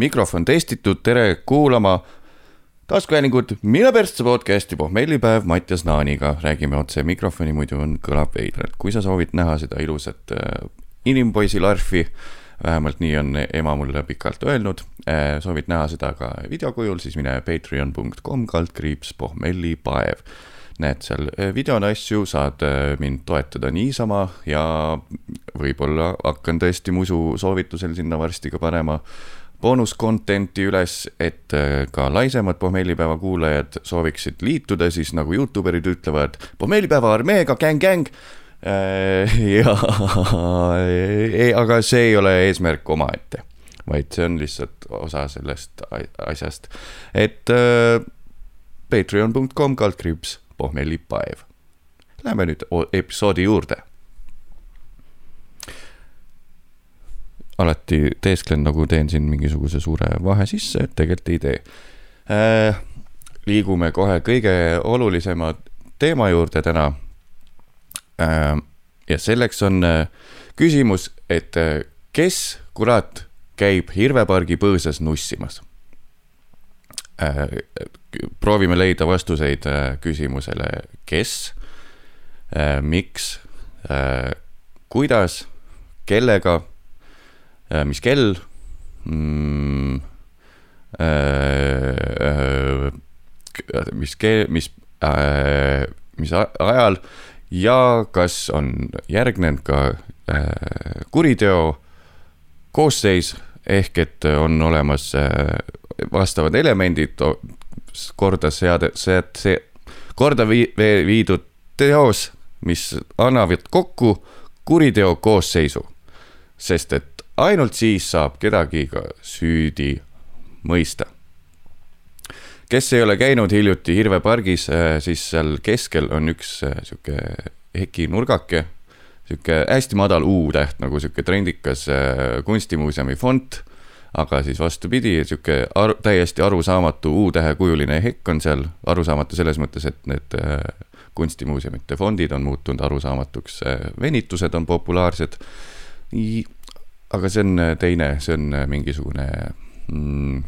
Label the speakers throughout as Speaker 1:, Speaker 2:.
Speaker 1: mikrofon testitud, tere kuulama taskuhäälingut Mine persse podcasti pohmellipäev Mattias Naaniga, räägime otse mikrofoni, muidu on, kõlab veidralt. kui sa soovid näha seda ilusat äh, inimpoisi larfi, vähemalt nii on ema mulle pikalt öelnud, äh, soovid näha seda ka videokujul, siis mine patreon.com kaldkriips pohmellipaev näed seal äh, videona asju, saad äh, mind toetada niisama ja võib-olla hakkan tõesti musu soovitusel sinna varsti ka panema. boonus content'i üles, et äh, ka laisemad pohmellipäeva kuulajad sooviksid liituda, siis nagu Youtube erid ütlevad, pohmellipäeva armeega gäng-gäng. ja, aga see ei ole eesmärk omaette, vaid see on lihtsalt osa sellest asjast, et patreon.com kaldkriips pohmellipaev. Läheme nüüd episoodi juurde. Alati teesklen, nagu teen siin mingisuguse suure vahe sisse, et tegelikult ei tee äh,. liigume kohe kõige olulisema teema juurde täna äh,. ja selleks on äh, küsimus, et äh, kes, kurat, käib Hirvepargi põõsas nussimas Äh, proovime leida vastuseid äh, küsimusele, kes, äh, miks, kuidas, kellega, mis kell? Mm,, mis keel, mis, mis ajal? Ja kas on järgnenud ka kuriteo koosseis? Ehk et on olemas vastavad elemendid korda seade, see, see korda vii, viidud teos, mis annavad kokku kuriteo koosseisu. sest et ainult siis saab kedagi ka süüdi mõista. kes ei ole käinud hiljuti Hirve pargis, äh, siis seal keskel on üks äh, sihuke heki nurgake, sihuke hästi madal U-täht nagu sihuke trendikas äh, kunstimuuseumi fond aga siis vastupidi, sihuke aru, täiesti arusaamatu U-tähekujuline hekk on seal, arusaamatu selles mõttes, et need kunstimuuseumite fondid on muutunud arusaamatuks, venitused on populaarsed. Aga see on äh, teine, see on mingisugune mm,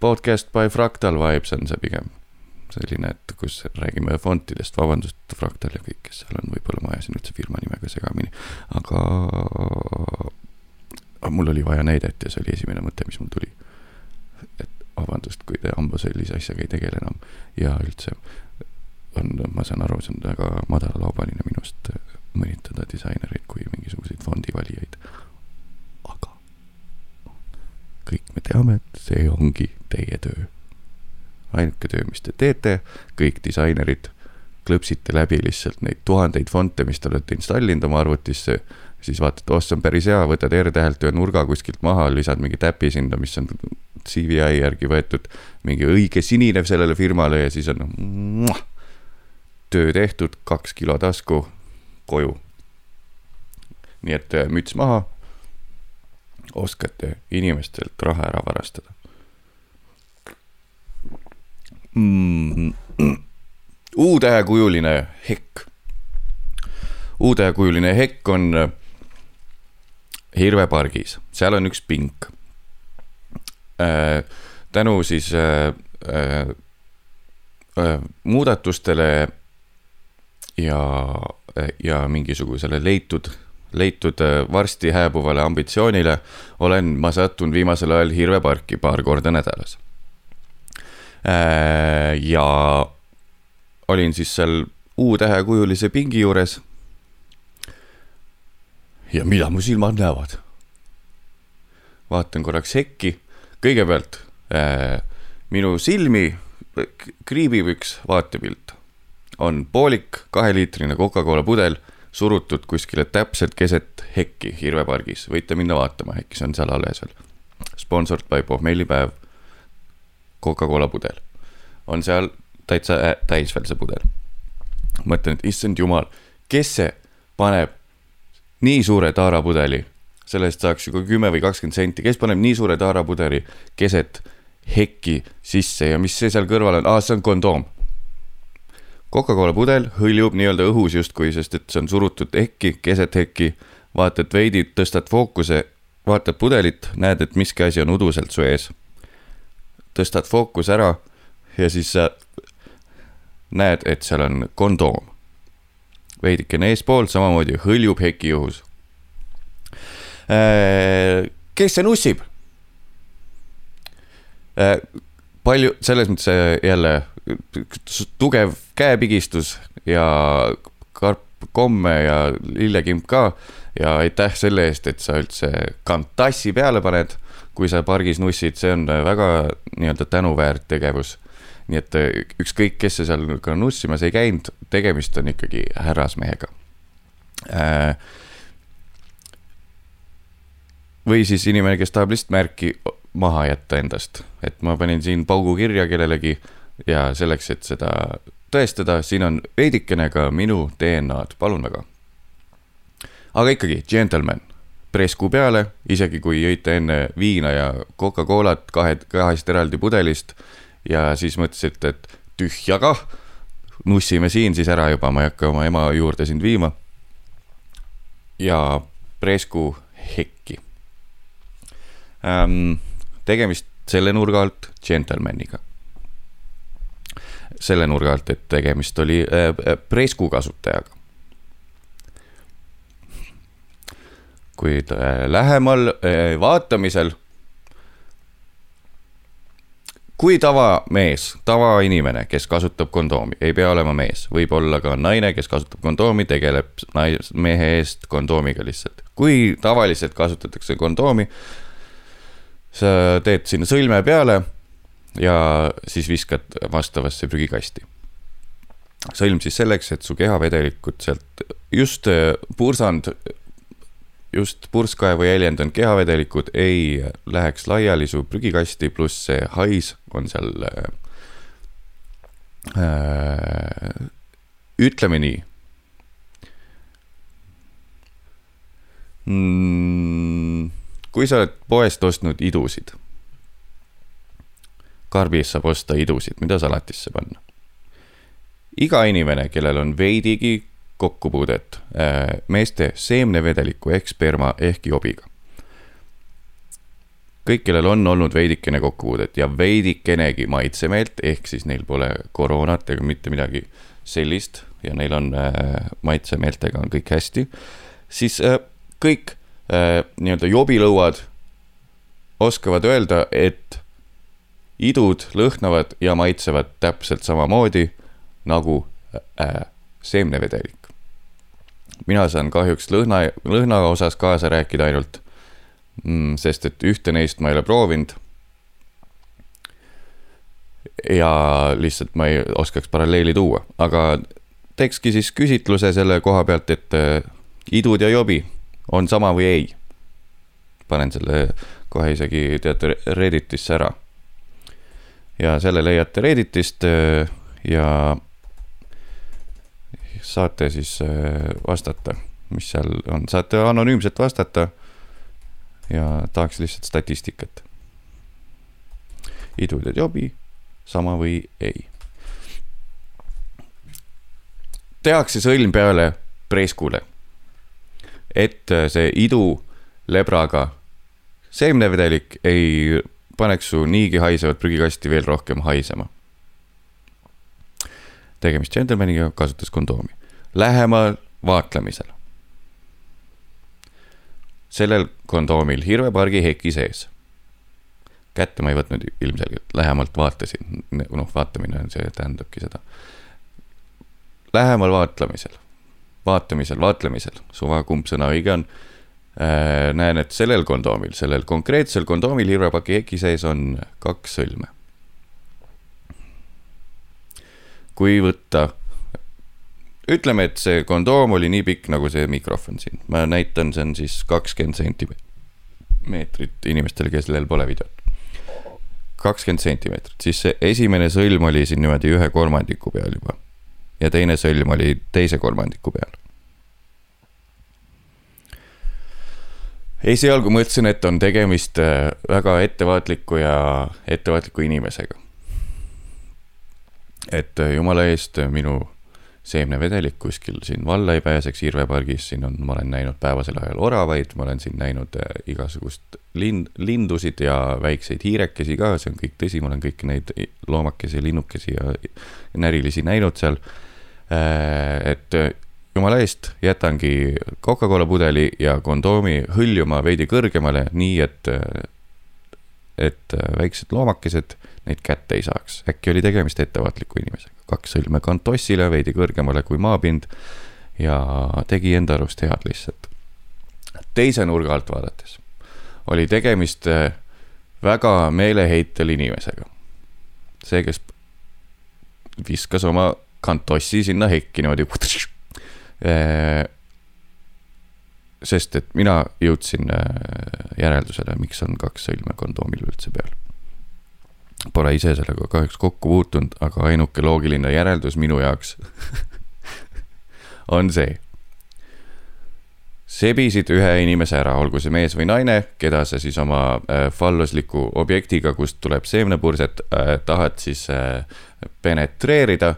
Speaker 1: podcast by Fractal Vibes on see pigem. Selline, et kus räägime fontidest, vabandust, Fractal ja kõik, kes seal on, võib-olla ma ajasin üldse firma nimega segamini, aga mul oli vaja näidet ja see oli esimene mõte, mis mul tuli. et vabandust, kui te hamba sellise asjaga ei tegele enam. Ja üldse on, ma saan aru, see on väga madalalaubaline minust mõnitada disainereid kui mingisuguseid fondivalijaid. aga kõik me teame, et see ongi teie töö. ainuke töö, mis te teete, kõik disainerid klõpsite läbi lihtsalt neid tuhandeid fonte, mis te olete installinud oma arvutisse siis vaatad, oh, see on päris hea, võtad R-tähelt ühe nurga kuskilt maha, lisad mingi täpi sinna, mis on CVI järgi võetud, mingi õige sinine sellele firmale ja siis on muah, töö tehtud, kaks kilo tasku, koju. nii et äh, müts maha, oskate inimestelt raha ära varastada mm.. U-tähekujuline hekk. U-tähekujuline hekk on äh, Hirve pargis, seal on üks pink. Äh, tänu siis äh, äh, muudatustele ja, ja mingisugusele leitud, leitud varsti hääbuvale ambitsioonile olen ma sattunud viimasel ajal Hirve parki paar korda nädalas. ja olin siis seal U-tähekujulise pingi juures ja mida mu silmad näevad? vaatan korraks hekki, kõigepealt äh, minu silmi kriibib üks vaatepilt. On poolik kaheliitrine Coca-Cola pudel surutud kuskile täpselt keset hekki Hirve pargis, võite minna vaatama, see on seal alles veel. Sponsored by pohmellipäev. Coca-Cola pudel on seal täitsa äh, täis veel see pudel. mõtlen, et issand jumal, kes see paneb nii suure taarapudeli, selle eest saaks ju ka kümme või kakskümmend senti, kes paneb nii suure taarapudeli keset hekki sisse ja mis see seal kõrval on, aa, see on kondoom. Coca-Cola pudel hõljub nii-öelda õhus justkui, sest et see on surutud hekki, keset hekki. vaatad veidi, tõstad fookuse, vaatad pudelit, näed, et miski asi on uduselt su ees. tõstad fookuse ära ja siis sa näed, et seal on kondoom. veidikene eespool, samamoodi hõljub hekijuhus. Äh, kes see nussib? Äh, palju, selles mõttes äh, jälle tugev käepigistus ja karp komme ja lillekimp ka. ja aitäh selle eest, et sa üldse kantassi peale paned, kui sa pargis nussid, see on väga nii-öelda tänuväärt tegevus nii et äh, ükskõik, kes see seal ka nussimas ei käinud, tegemist on ikkagi härrasmehega. Äh, või siis inimene, kes tahab lihtsalt märki maha jätta endast, et ma panin siin paugu kirja kellelegi ja selleks, et seda tõestada, siin on veidikene ka minu DNA-d, palun väga. aga ikkagi, džentelmen, presku peale, isegi kui jõite enne viina ja Coca-Colat kahe, kahest eraldi pudelist ja siis mõtlesite, et tühja kah, nussime siin siis ära juba, ma ei hakka oma ema juurde sind viima. ja Presku hekki ähm,. tegemist selle nurga alt džentelmeniga. Selle nurga alt, et tegemist oli äh, Presku kasutajaga. kuid äh, lähemal äh, vaatamisel kui tavamees, tavainimene, kes kasutab kondoomi, ei pea olema mees, võib olla ka naine, kes kasutab kondoomi, tegeleb nais-, mehe eest kondoomiga lihtsalt. kui tavaliselt kasutatakse kondoomi, sa teed sinna sõlme peale ja siis viskad vastavasse prügikasti. sõlm siis selleks, et su kehavedelikud sealt just pursand just purskkaevu jäljendanud kehavedelikud ei läheks laiali su prügikasti, pluss see hais on seal äh,. ütleme nii mm,. kui sa oled poest ostnud idusid. Karbis saab osta idusid, mida salatisse panna. iga inimene, kellel on veidigi kokkupuudet äh, meeste seemnevedeliku ehk sperma ehk jobiga. kõik, kellel on olnud veidikene kokkupuudet ja veidikenegi maitsemeelt, ehk siis neil pole koroonat ega mitte midagi sellist ja neil on äh, maitsemeeltega on kõik hästi, siis äh, kõik äh, nii-öelda jobilõuad oskavad öelda, et idud lõhnavad ja maitsevad täpselt samamoodi nagu äh, seemnevedelik mina saan kahjuks lõhna, lõhna osas kaasa rääkida ainult mm,. sest et ühte neist ma ei ole proovinud. ja lihtsalt ma ei oskaks paralleeli tuua, aga teekski siis küsitluse selle koha pealt, et äh, idud ja jobi on sama või ei. panen selle kohe isegi teate Redditisse ära. Ja selle leiate Redditist äh, ja saate siis äh, vastata, mis seal on, saate anonüümselt vastata. ja tahaks lihtsalt statistikat. idud ja jobi, sama või ei. tehakse sõlm peale preskule, et see idu lebraga seemnevedelik ei paneks su niigi haisevat prügikasti veel rohkem haisema tegemist džentelmeniga, kasutas kondoomi. Lähemal vaatlemisel. sellel kondoomil hirvepargi heki sees. kätte ma ei võtnud ilmselgelt, lähemalt vaatasin, noh, vaatamine on see, tähendabki seda. Lähemal vaatlemisel, vaatamisel, vaatlemisel, suva, kumb sõna õige on. Näen, et sellel kondoomil, sellel konkreetsel kondoomil hirvepaki heki sees on kaks sõlme kui võtta, ütleme, et see kondoom oli nii pikk nagu see mikrofon siin, ma näitan, see on siis kakskümmend sentimeetrit inimestele, kellel pole videot. kakskümmend sentimeetrit, siis see esimene sõlm oli siin niimoodi ühe kolmandiku peal juba. ja teine sõlm oli teise kolmandiku peal. Esialgu mõtlesin, et on tegemist äh, väga ettevaatliku ja ettevaatliku inimesega et äh, jumala eest äh, minu seemnevedelik kuskil siin valla ei pääseks Irve pargis, siin on, ma olen näinud päevasel ajal oravaid, ma olen siin näinud igasugust lind, lindusid ja väikseid hiirekesi ka, see on kõik tõsi, ma olen kõiki neid loomakesi, linnukesi ja närilisi näinud seal. Et jumala eest, jätangi Coca-Cola pudeli ja kondoomi hõljuma veidi kõrgemale, nii et, et väiksed loomakesed neid kätte ei saaks. äkki oli tegemist ettevaatliku inimesega, kaks sõlme kantossile veidi kõrgemale kui maapind ja tegi enda arust head lihtsalt. teise nurga alt vaadates oli tegemist äh, väga meeleheitel inimesega. see, kes viskas oma kantossi sinna hekki niimoodi. Äh, sest et mina jõudsin äh, järeldusele, miks on kaks sõlme kondoomil üldse peal Pole ise sellega kahjuks kokku puutunud, aga ainuke loogiline järeldus minu jaoks on see. sebisid ühe inimese ära, olgu see mees või naine, keda sa siis oma äh, fallusliku objektiga, kust tuleb seemnepurset tahad siis penetreerida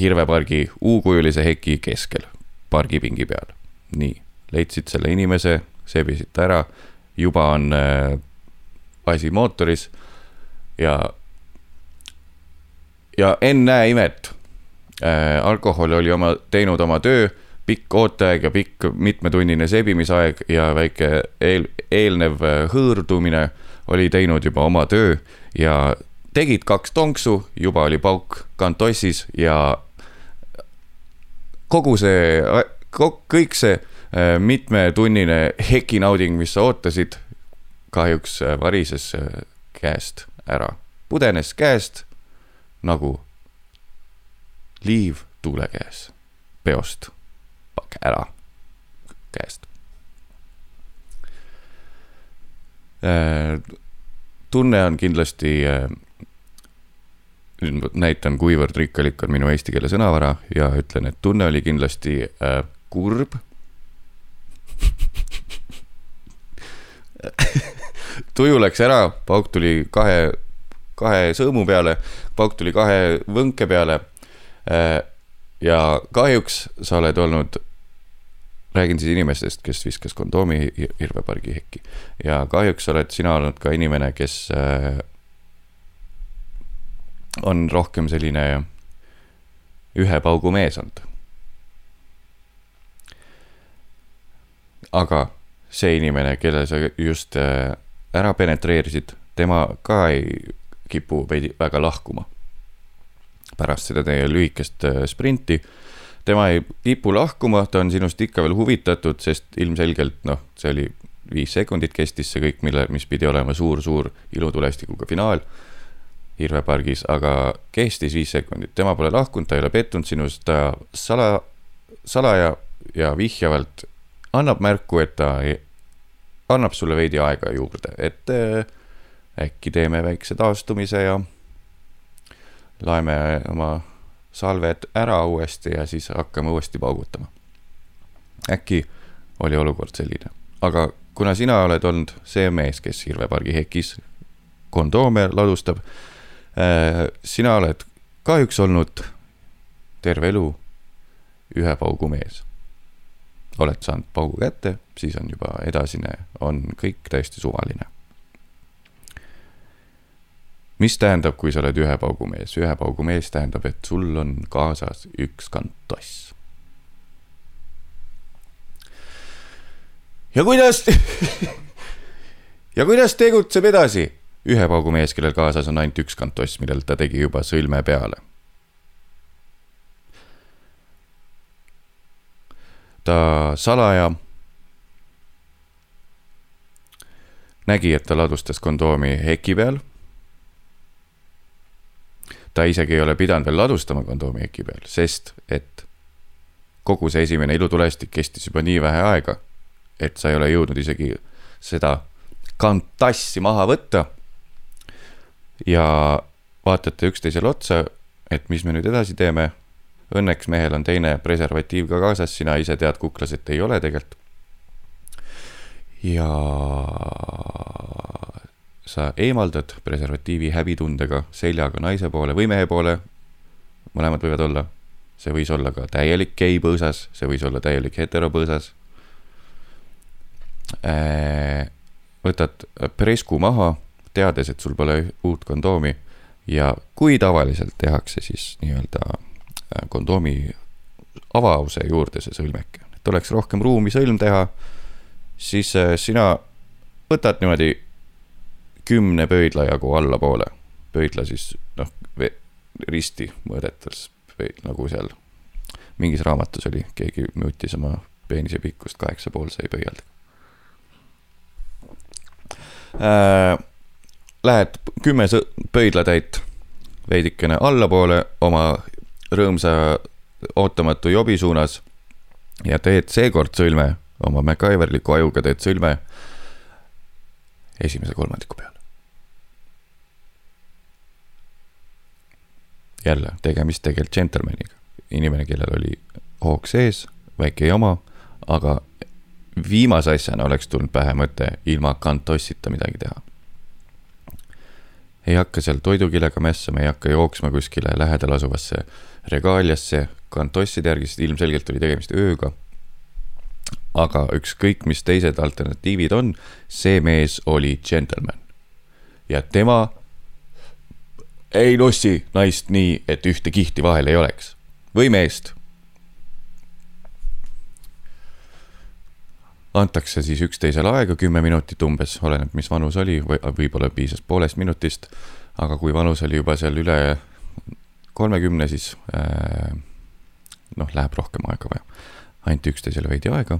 Speaker 1: Hirvepargi U-kujulise heki keskel, pargipingi peal. nii, leidsid selle inimese, sebisid ta ära, juba on äh, asi mootoris ja, ja ennäe imet äh,, alkohol oli oma, teinud oma töö, pikk ooteaeg ja pikk mitmetunnine sebimisaeg ja väike eel, eelnev äh, hõõrdumine oli teinud juba oma töö ja tegid kaks tonksu, juba oli pauk kantossis ja kogu see, kõik see äh, mitmetunnine hekinauding, mis sa ootasid, kahjuks äh, varises käest ära, pudenes käest nagu liiv tuule käes, peost ära käest. Äh, tunne on kindlasti, äh, nüüd näitan, kuivõrd rikkalik on minu eesti keele sõnavara ja ütlen, et tunne oli kindlasti äh, kurb tuju läks ära, pauk tuli kahe, kahe sõõmu peale, pauk tuli kahe võnke peale. Äh, ja kahjuks sa oled olnud, räägin siis inimestest, kes viskas kondoomi Hirvepargi hekki ja kahjuks oled sina olnud ka inimene, kes äh, on rohkem selline ühe paugu mees olnud. aga see inimene, kelle sa just äh, ära penetreerisid, tema ka ei kipu veidi väga lahkuma. pärast seda teie lühikest äh, sprinti, tema ei kipu lahkuma, ta on sinust ikka veel huvitatud, sest ilmselgelt noh, see oli viis sekundit kestis see kõik, mille, mis pidi olema suur-suur ilutulestikuga finaal Hirvepargis, aga kestis viis sekundit, tema pole lahkunud, ta ei ole pettunud sinust, ta sala, salaja ja vihjavalt annab märku, et ta ei, annab sulle veidi aega juurde, et äh, äkki teeme väikse taastumise ja laeme oma salved ära uuesti ja siis hakkame uuesti paugutama. äkki oli olukord selline, aga kuna sina oled olnud see mees, kes Hirvepargi hekis kondoome ladustab sina oled kahjuks olnud terve elu ühe paugu mees oled saanud paugu kätte, siis on juba edasine, on kõik täiesti suvaline. mis tähendab, kui sa oled ühe paugu mees? ühe paugu mees tähendab, et sul on kaasas üks kantoss. ja kuidas ja kuidas tegutseb edasi ühe paugu mees, kellel kaasas on ainult üks kantoss, millel ta tegi juba sõlme peale ta salaja nägi, et ta ladustas kondoomi heki peal. ta isegi ei ole pidanud veel ladustama kondoomi heki peal, sest et kogu see esimene ilutulestik kestis juba nii vähe aega, et sa ei ole jõudnud isegi seda kantassi maha võtta. Ja vaatate üksteisele otsa, et mis me nüüd edasi teeme Õnneks mehel on teine preservatiiv ka kaasas, sina ise tead kuklas, et ei ole tegelikult. ja sa eemaldad preservatiivi häbitundega seljaga naise poole või mehe poole, mõlemad võivad olla, see võis olla ka täielik gei põõsas, see võis olla täielik heteropõõsas. Äh, võtad presku maha, teades, et sul pole uut kondoomi ja kui tavaliselt tehakse siis nii-öelda äh, kondoomi avause juurde see sõlmeke, et oleks rohkem ruumi sõlm teha, siis äh, sina võtad niimoodi kümne pöidla jagu allapoole, pöidla siis noh, risti mõõdetes nagu seal mingis raamatus oli, keegi muutis oma peenise pikkust kaheksa pool sai pöialda äh,. Lähed kümme pöidlatäit veidikene allapoole oma rõõmsa ootamatu jobi suunas ja teed seekord sõlme, oma MacGyverliku ajuga teed sõlme esimese kolmandiku peale. jälle tegemist tegelikult džentelmeniga, inimene, kellel oli hoog sees, väike jama, aga viimase asjana oleks tulnud pähe mõte ilma kantossita midagi teha. Ei hakka seal toidukilega mässama, ei hakka jooksma kuskile lähedal asuvasse regaaliasse kantosside järgi, sest ilmselgelt oli tegemist ööga. aga ükskõik, mis teised alternatiivid on, see mees oli džentelmen. ja tema ei lossi naist nii, et ühte kihti vahel ei oleks. või meest. Antakse siis üksteisele aega kümme minutit umbes, oleneb, mis vanus oli või võib-olla piisas poolest minutist. aga kui vanus oli juba seal üle kolmekümne, siis äh, noh, läheb rohkem aega vaja. anti üksteisele veidi aega.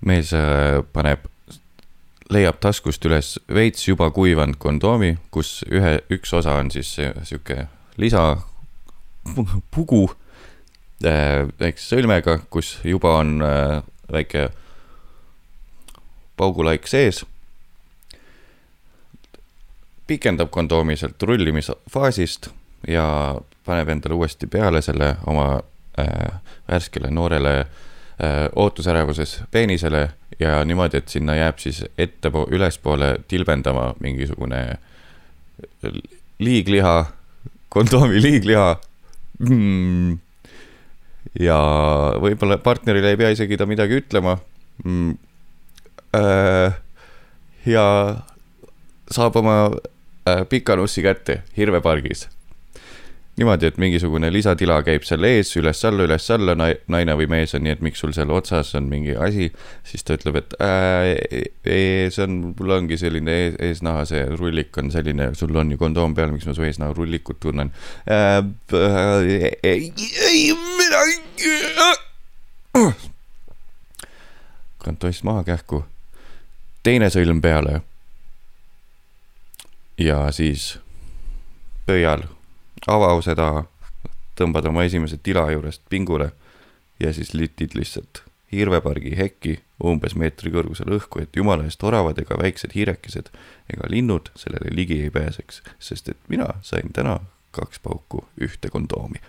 Speaker 1: mees äh, paneb leiab taskust üles veits juba kuivanud kondoomi, kus ühe, üks osa on siis sihuke lisa pugu äh, väikse sõlmega, kus juba on äh, väike paugulaik sees. pikendab kondoomi sealt rullimisfaasist ja paneb endale uuesti peale selle oma äh, värskele noorele äh, ootusärevuses peenisele ja niimoodi, et sinna jääb siis ette, ülespoole tilbendama mingisugune liigliha, kondoomi liigliha mm.. Ja võib-olla partnerile ei pea isegi ta midagi ütlema. Mm.. Äh, ja saab oma äh, pikanussi kätte Hirvepargis niimoodi, et mingisugune lisatila käib seal ees üles-alla, üles-alla, naine või mees on nii, et miks sul seal otsas on mingi asi, siis ta ütleb, et äh, see on, mul ongi selline ees, eesnaha, see rullik on selline, sul on ju kondoom peal, miks ma su eesnaha rullikut tunnen äh,. ei, ei midagi. kantoss maha kähku, teine sõlm peale. ja siis pöial avause taha, tõmbad oma esimese tila juurest pingule ja siis litid lihtsalt hirvepargi hekki umbes meetri kõrgusel õhku, et jumala eest oravad ega väiksed hiirekesed ega linnud sellele ligi ei pääseks, sest et mina sain täna kaks pauku ühte kondoomi.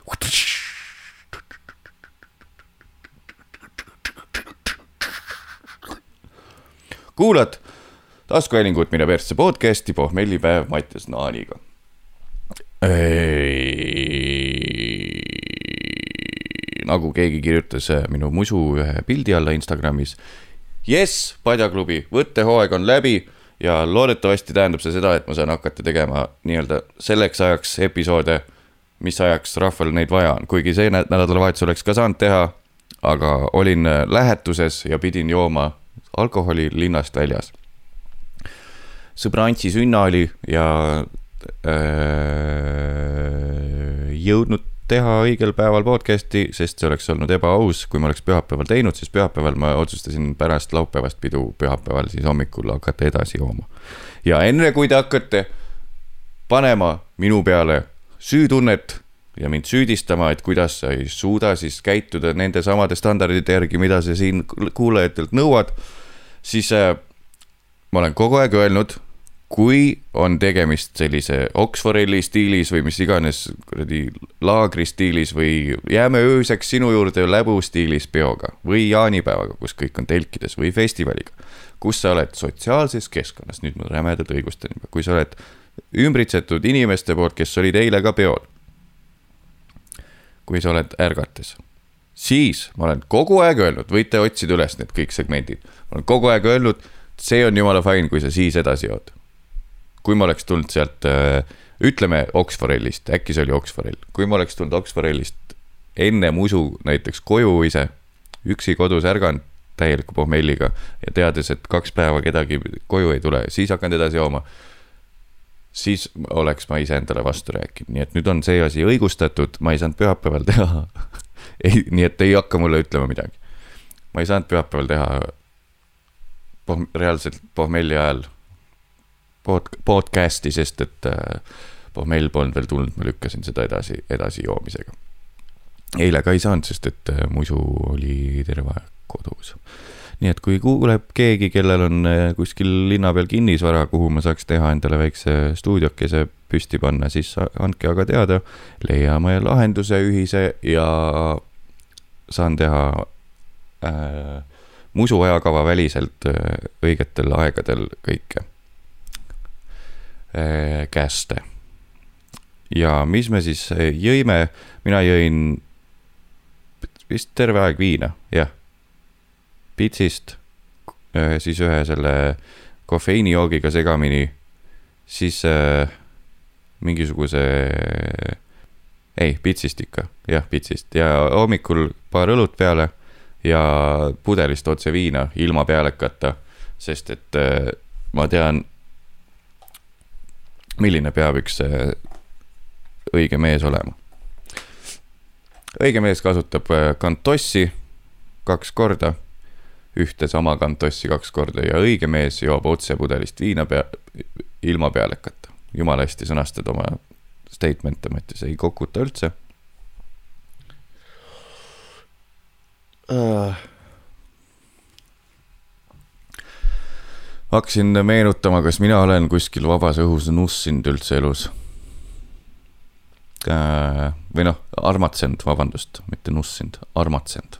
Speaker 1: kuulad taskuhäälingut Mine persse podcasti pohmellipäev Mattias Naaniga nagu keegi kirjutas äh, minu musu ühe pildi alla Instagramis. jess, Padjaklubi võttehooaeg on läbi ja loodetavasti tähendab see seda, et ma saan hakata tegema nii-öelda selleks ajaks episoode, mis ajaks rahval neid vaja on, kuigi see nädalavahetus oleks ka saanud teha. aga olin äh, lähetuses ja pidin jooma alkoholi linnast väljas. sõbra Antsi sünna oli ja Äh, jõudnud teha õigel päeval podcast'i, sest see oleks olnud ebaaus, kui ma oleks pühapäeval teinud, siis pühapäeval ma otsustasin pärast laupäevast pidu pühapäeval siis hommikul hakata edasi jooma. ja enne kui te hakkate panema minu peale süütunnet ja mind süüdistama, et kuidas sa ei suuda siis käituda nende samade standardite järgi, mida sa siin kuulajatelt nõuad, siis äh, ma olen kogu aeg öelnud kui on tegemist sellise Oxforelli stiilis või mis iganes kuradi laagri stiilis või jääme ööseks sinu juurde läbu stiilis peoga või jaanipäevaga, kus kõik on telkides või festivaliga, kus sa oled sotsiaalses keskkonnas, nüüd ma rämedalt õigustan juba, kui sa oled ümbritsetud inimeste poolt, kes olid eile ka peol. kui sa oled ärgates, siis ma olen kogu aeg öelnud, võite otsida üles need kõik segmendid, ma olen kogu aeg öelnud, see on jumala fine, kui sa siis edasi jood. Kui ma oleks tulnud sealt, äh, ütleme Oxforellist, äkki see oli Oxforell, kui ma oleks tulnud Oxforellist enne musu näiteks koju ise, üksi kodus ärganud täieliku pohmelliga ja teades, et kaks päeva kedagi koju ei tule, siis hakanud edasi jooma siis oleks ma iseendale vastu rääkinud, nii et nüüd on see asi õigustatud, ma ei saanud pühapäeval teha ei, nii et ei hakka mulle ütlema midagi. ma ei saanud pühapäeval teha poh-, reaalselt pohmelli ajal pod-, podcast'i, sest et äh, pohmell polnud veel tulnud, ma lükkasin seda edasi, edasi joomisega. eile ka ei saanud, sest et äh, muisu oli terve aeg kodus nii et kui kuuleb keegi, kellel on äh, kuskil linna peal kinnisvara, kuhu ma saaks teha endale väikse stuudiokese püsti panna, siis andke aga teada. leiame lahenduse ühise ja saan teha äh, musu ajakava väliselt õigetel aegadel kõike käste. ja mis me siis äh, jõime, mina jõin vist terve aeg viina, jah. Pitsist, äh, siis ühe selle kofeiinijoogiga segamini, siis äh, mingisuguse, ei, pitsist ikka, jah, pitsist. Ja hommikul paar õlut peale ja pudelist otse viina ilma pealekata, sest et äh, ma tean, milline peab üks äh, õige mees olema. õige mees kasutab äh, kantossi kaks korda ühte sama kantossi kaks korda ja õige mees joob otse pudelist viina pea, ilma pealekata. jumala hästi sõnastad oma statement'e, Mattias, ei kokuta üldse uh.. Hakkasin meenutama, kas mina olen kuskil vabas õhus nussinud üldse elus uh,. või noh, armatsenud, vabandust, mitte nussinud, armatsenud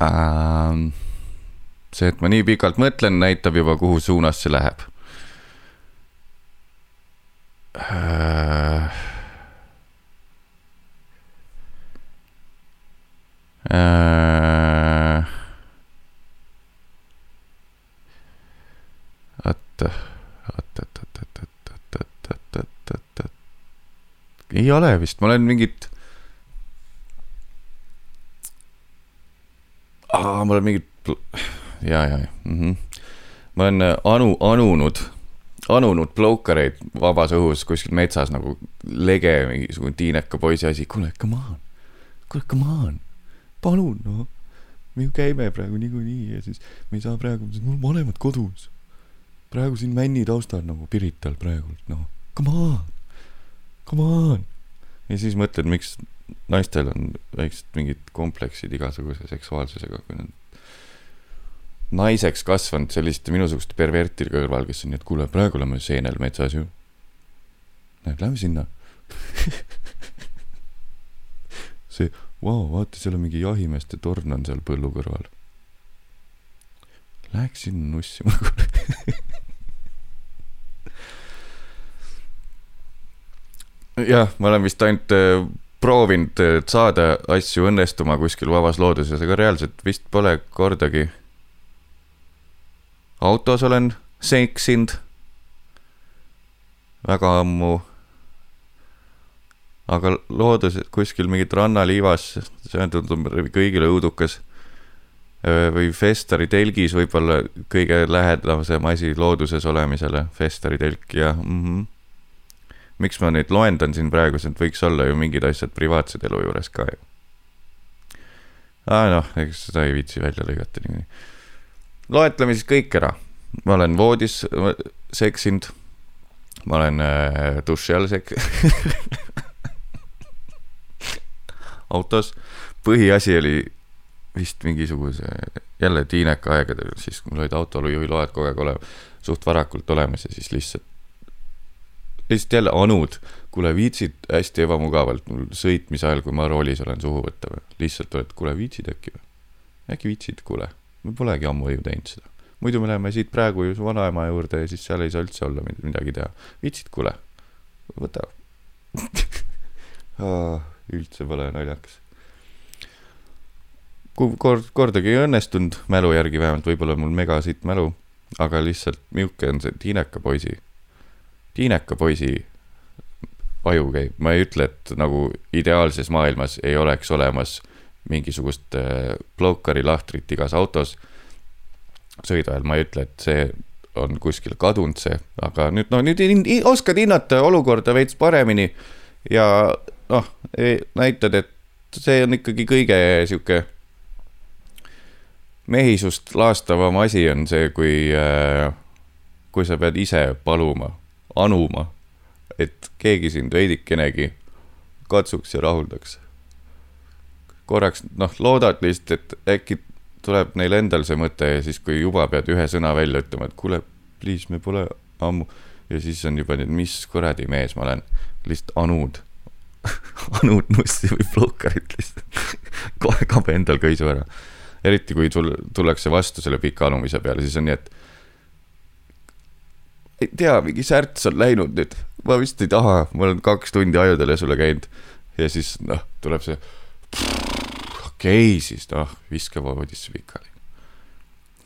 Speaker 1: ähm,. see, et ma nii pikalt mõtlen, näitab juba, kuhu suunas see läheb äh,. Äh, oota, oota, oota, oota, oota, oota, oota, oota, oota. ei ole vist, ma olen mingit aa, mul on mingid, ja, ja, ja mm. -hmm. ma olen äh, anu, anunud, anunud ploukareid vabas õhus kuskil metsas nagu lege, mingisugune tiineka poisi asi. kuule, come on, kuule, come on, palun noh. me ju käime praegu niikuinii ja siis me ei saa praegu, mul on vanemad kodus. Praegu siin männi taustal nagu Pirital praegu, noh, come on, come on. ja siis mõtled, miks naistel on väiksed mingid kompleksid igasuguse seksuaalsusega, kui nad naiseks kasvanud selliste minusuguste pervertide kõrval, kes on nii, et kuule, praegu oleme seenel metsas ju. Näed, lähme sinna see, vau, vaata, seal on mingi jahimeeste torn on seal põllu kõrval. Läheks sinna nussima kuule jah, ma olen vist ainult äh, proovinud saada asju õnnestuma kuskil vabas looduses, aga reaalselt vist pole kordagi. autos olen seksinud väga ammu. aga loodus kuskil mingit rannaliivas, see tundub kõigile õudukas. või Festari telgis võib-olla kõige lähedasem asi looduses olemisele, Festari telk ja mm. -hmm miks ma neid loendan siin praegu, sest võiks olla ju mingid asjad privaatsed elu juures ka ju. aa noh, ega seda ei viitsi välja lõigata niikuinii. loetleme siis kõik ära. ma olen voodis seksinud. ma olen äh, duši all sek- autos. põhiasi oli vist mingisuguse, jälle tiineka aegadel, siis mul olid autojuhi load kogu aeg olemas, suht varakult olemas ja siis lihtsalt lihtsalt jälle anud, kuule viitsid hästi ebamugavalt mul sõitmise ajal, kui ma roolis olen suhu võtta või lihtsalt oled, kuule viitsid äkki või? äkki viitsid, kuule, me polegi ammu ju teinud seda. muidu me läheme siit praegu ju su vanaema juurde ja siis seal ei saa üldse olla midagi teha. viitsid, kuule, võta üldse pole naljakas. kui kord, kordagi ei õnnestunud, mälu järgi vähemalt, võib-olla mul megasitt mälu, aga lihtsalt milline on see tiineka poisi, tiineka poisi aju käib, ma ei ütle, et nagu ideaalses maailmas ei oleks olemas mingisugust äh, Blokari lahtrit igas autos sõidu ajal, ma ei ütle, et see on kuskile kadunud see, aga nüüd no nüüd oskad hinnata olukorda veits paremini ja noh, näitad, et see on ikkagi kõige sihuke mehisust laastavam asi on see, kui, äh, kui sa pead ise paluma, anuma, et keegi sind veidikenegi katsuks ja rahuldaks. korraks noh, loodad lihtsalt, et äkki tuleb neil endal see mõte ja siis, kui juba pead ühe sõna välja ütlema, et kuule, please, me pole ammu. ja siis on juba et mis kuradi mees ma olen, lihtsalt anud anud mussi või plukarit lihtsalt kohe kabe endal köisu ära. eriti kui sul tullakse vastu selle pika anumise peale, siis on nii, et ei tea, mingi särts on läinud nüüd, ma vist ei taha, ma olen kaks tundi ajudele sulle käinud. ja siis noh, tuleb see okei okay,, siis noh, viska voodisse pikali.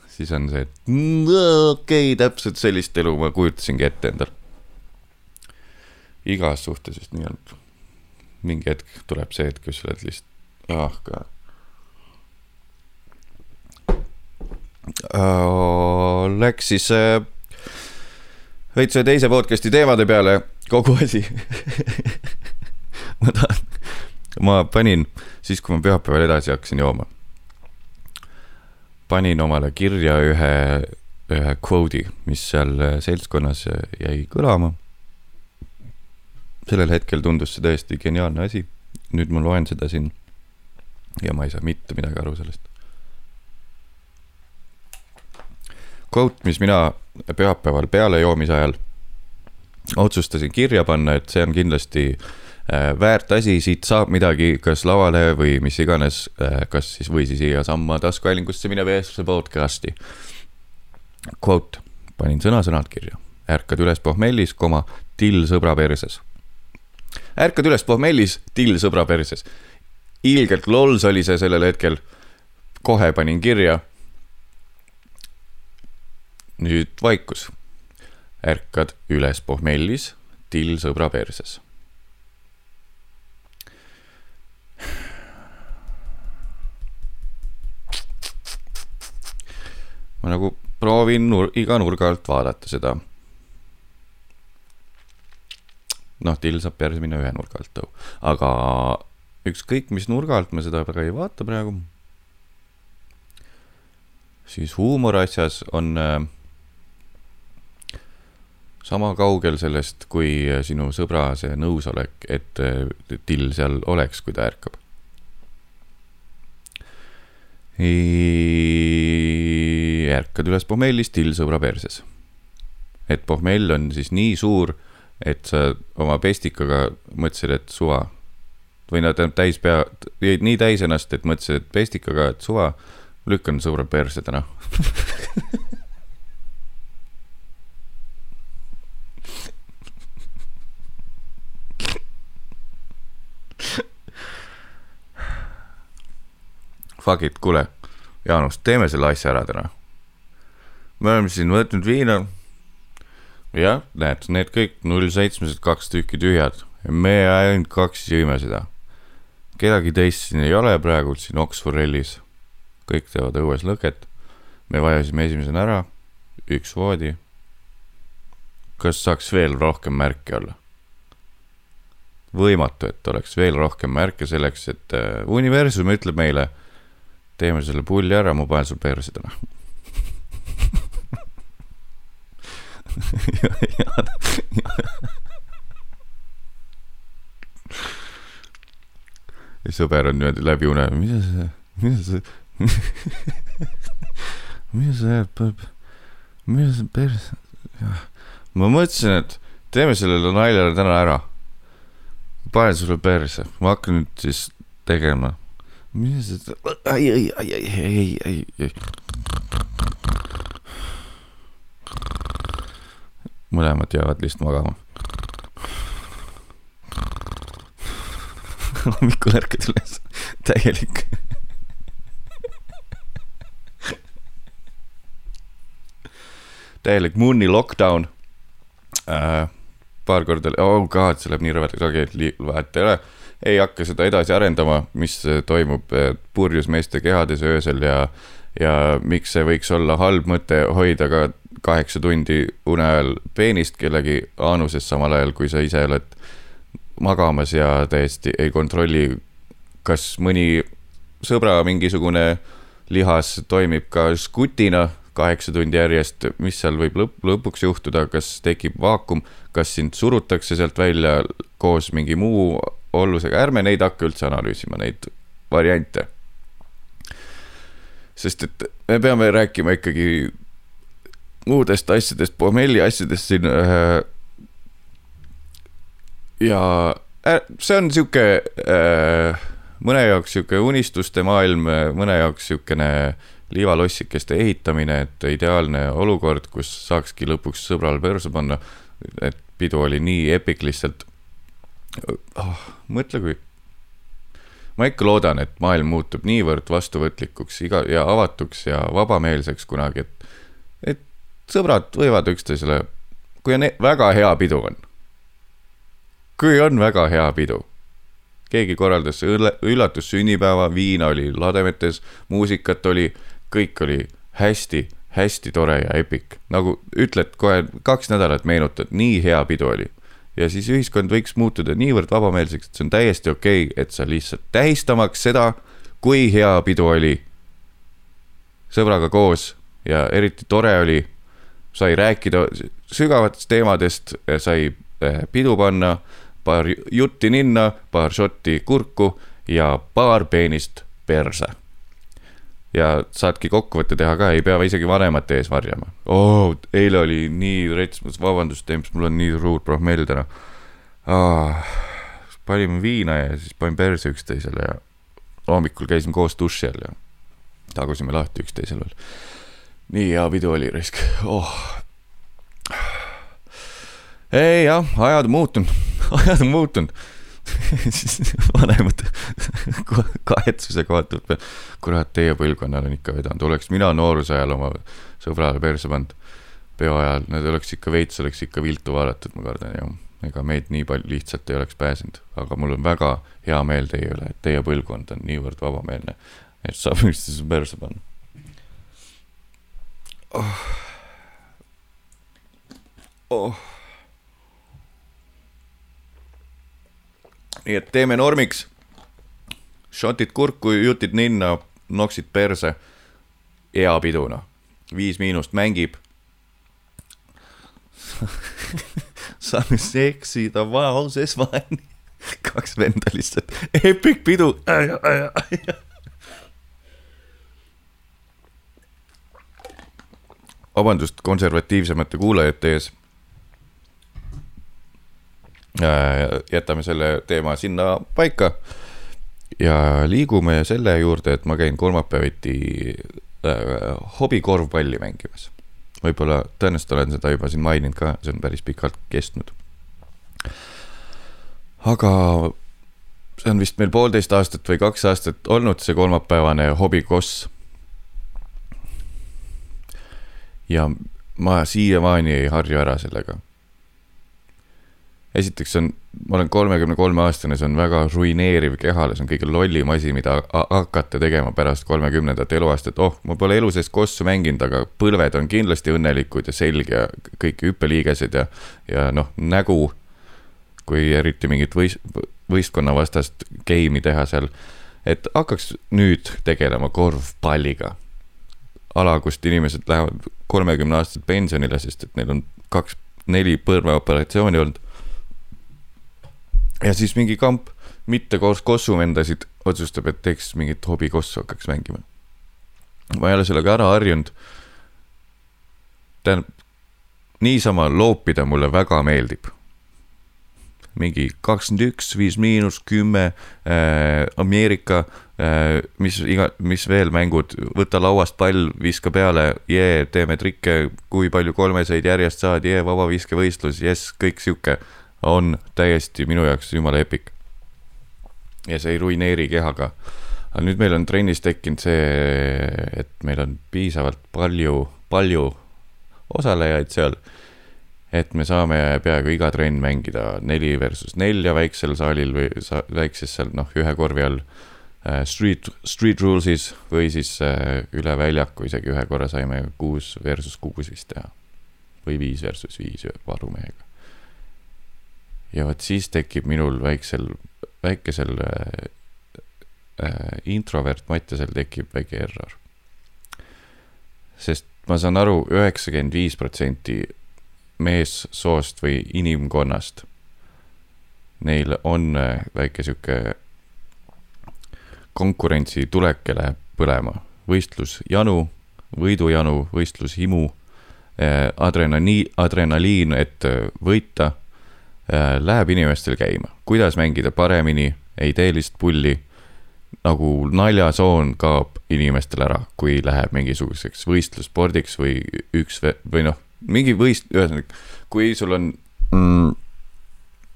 Speaker 1: siis on see, et mm, okei okay,, täpselt sellist elu ma kujutasingi ette endal. igas suhtes vist nii on. mingi hetk tuleb see hetk, kus sa oled lihtsalt, ah ka uh,. Läks siis uh, veits ühe teise podcast'i teemade peale kogu asi ma tahan ma panin, siis kui ma pühapäeval edasi hakkasin jooma, panin omale kirja ühe, ühe quote'i, mis seal seltskonnas jäi kõlama. sellel hetkel tundus see täiesti geniaalne asi. nüüd ma loen seda siin ja ma ei saa mitte midagi aru sellest. Quote, mis mina pühapäeval peale joomise ajal otsustasin kirja panna, et see on kindlasti äh, väärt asi, siit saab midagi kas lavale või mis iganes, äh, kas siis või siis siiasamma taskuhäälingusse minev eestlase podcast'i. Quote, panin sõna-sõnalt kirja, ärkad üles pohmellis, koma, till sõbra perses. ärkad üles pohmellis, till sõbra perses. ilgelt lols oli see sellel hetkel. kohe panin kirja. Nüüd vaikus. ärkad üles pohmellis, till sõbra perses ma nagu proovin nur iga nurga alt vaadata seda. noh, till saab perse minna ühe nurga alt, aga ükskõik mis nurga alt ma seda väga ei vaata praegu. siis huumor asjas on äh, sama kaugel sellest, kui sinu sõbra see nõusolek, et äh, till seal oleks, kui ta ärkab ärkad üles pohmellis, till sõbra perses. et pohmell on siis nii suur, et sa oma pestikaga mõtlesid, et suva. või no tähendab täis pea, jäid nii täis ennast, et mõtlesid, et pestikaga, et suva, lükkan sõbra perse täna fuck it, kuule, Jaanus, teeme selle asja ära täna. me oleme siin võtnud viina. jah, näed, need kõik null seitsmesed kaks tükki tühjad ja me ainult kaks jõime seda. kedagi teist siin ei ole praegu siin Oxforellis. kõik teevad õues lõket. me vajasime esimesena ära, üks voodi. kas saaks veel rohkem märke olla? võimatu, et oleks veel rohkem märke selleks, et äh, universum ütleb meile teeme selle pulli ära, ma panen sul perse täna. Ja, ja, ja sõber on niimoodi läbi une, mida sa, mida sa, mida sa jääd, mida sa perse, ma mõtlesin, et teeme sellele naljale täna ära. panen sulle perse, ma hakkan nüüd siis tegema ai, ai, ai, ai, ai, mõlemad jäävad lihtsalt magama. hommikul ärkad üles, täielik täielik Moon'i lockdown äh,. paar korda, oh god, see läheb nii rõvedaks, okei okay,, vahet ei ole. Ei hakka seda edasi arendama, mis toimub äh, purjus meeste kehades öösel ja, ja miks see võiks olla halb mõte hoida ka kaheksa tundi une ajal peenist kellegi aanuses, samal ajal kui sa ise oled magamas ja täiesti ei kontrolli, kas mõni sõbra mingisugune lihas toimib ka žgutina kaheksa tundi järjest, mis seal võib lõpp, lõpuks juhtuda, kas tekib vaakum, kas sind surutakse sealt välja koos mingi muu ollusega, ärme neid hakka üldse analüüsima, neid variante. sest et me peame rääkima ikkagi muudest asjadest, pommelli asjadest siin äh,. ja äh, see on sihuke äh, mõne jaoks sihuke unistuste maailm, mõne jaoks siukene liivalossikeste ehitamine, et ideaalne olukord, kus saakski lõpuks sõbrale perse panna. et pidu oli nii epic lihtsalt oh,. mõtle, kui. ma ikka loodan, et maailm muutub niivõrd vastuvõtlikuks iga ja avatuks ja vabameelseks kunagi, et, et sõbrad võivad üksteisele, kui on e-, väga hea pidu on. kui on väga hea pidu keegi korraldas üllatussünnipäeva, viina oli lademetes, muusikat oli kõik oli hästi, hästi tore ja epic. nagu ütled kohe kaks nädalat meenutad, nii hea pidu oli. Ja siis ühiskond võiks muutuda niivõrd vabameelseks, et see on täiesti okei okay,, et sa lihtsalt tähistamaks seda, kui hea pidu oli. sõbraga koos ja eriti tore oli, sai rääkida sügavatest teemadest, sai eh, pidu panna, paar jutti ninna, paar šotti kurku ja paar peenist perse ja saadki kokkuvõtte teha ka, ei pea isegi vanemate ees varjama. oo, eile oli nii rets, vabandust, Temps, mul on nii suur prohmell täna ah,. panime viina ja siis panin perse üksteisele ja hommikul käisime koos duši all ja tagusime lahti üksteisel veel. nii hea pidu oli risk, oh. ei jah, ajad on muutunud ajad on muutunud siis vanemad kahetsusega vaatavad peale. kurat, teie põlvkonnal on ikka vedanud, oleks mina nooruse ajal oma sõbrale perse pannud peo ajal, need oleks ikka veits, oleks ikka viltu vaadatud, ma kardan ja ega meid nii palju lihtsalt ei oleks pääsenud, aga mul on väga hea meel teie üle, et teie põlvkond on niivõrd vabameelne, et saab üksteise perse panna. Oh.. oh nii et teeme normiks. šotid kurku, jutid ninna, noksid perse. hea pidu noh, Viis Miinust mängib saame seksida vaoses vaeni. kaks venda lihtsalt, epic pidu. vabandust konservatiivsemate kuulajate ees jätame selle teema sinna paika ja liigume selle juurde, et ma käin kolmapäeviti äh, hobikorvpalli mängimas. võib-olla, tõenäoliselt olen seda juba siin maininud ka, see on päris pikalt kestnud. aga see on vist meil poolteist aastat või kaks aastat olnud see kolmapäevane hobikoss. ja ma siiamaani ei harju ära sellega esiteks on, ma olen kolmekümne kolme aastane, see on väga ruineeriv kehale, see on kõige lollim asi, mida hakata tegema pärast kolmekümnendat eluaastat. oh, ma pole elu sees kossu mänginud, aga põlved on kindlasti õnnelikud ja selg ja kõik hüppeliigesed ja, ja noh, nägu. kui eriti mingit võist-, võistkonnavastast game'i teha seal. et hakkaks nüüd tegelema korvpalliga. ala, kust inimesed lähevad kolmekümne aastaselt pensionile, sest et neil on kaks, neli põrmeoperatsiooni olnud ja siis mingi kamp mitte koos kossuvendasid otsustab, et teeks mingit hobikossu, hakkaks mängima. ma ei ole sellega ära harjunud. tähendab, niisama loopida mulle väga meeldib. mingi kakskümmend üks, viis miinus, kümme äh,, Ameerika Äh, mis iga, mis veel mängud, võta lauast pall, viska peale, jee, teeme trikke, kui palju kolmeseid järjest saad, jee, vabaviskevõistlus, jess, kõik sihuke on täiesti minu jaoks jumala epic. ja see ei ruineeri kehaga. aga nüüd meil on trennis tekkinud see, et meil on piisavalt palju, palju osalejaid seal. et me saame peaaegu iga trenn mängida neli versus nelja väiksel saalil või sa, väikses seal noh, ühe korvi all Äh, street, street rules'is või siis äh, üle väljaku isegi ühe korra saime kuus versus kuus vist teha. või viis versus viis varumehega. Ja vot siis tekib minul väiksel, väikesel äh, äh, introvert Mattiasel tekib väike error. sest ma saan aru, üheksakümmend viis protsenti meessoost või inimkonnast, neil on väike sihuke konkurentsi tuleke läheb põlema. võistlusjanu, võidujanu, võistlushimu, eh, adrenaliin, adrenaliin, et võita, läheb inimestel käima. kuidas mängida paremini, lihtsalt pulli, nagu naljasoon kaob inimestel ära, kui läheb mingisuguseks võistlusspordiks või üks või noh, mingi võist-, ühesõnaga, kui sul on mm,,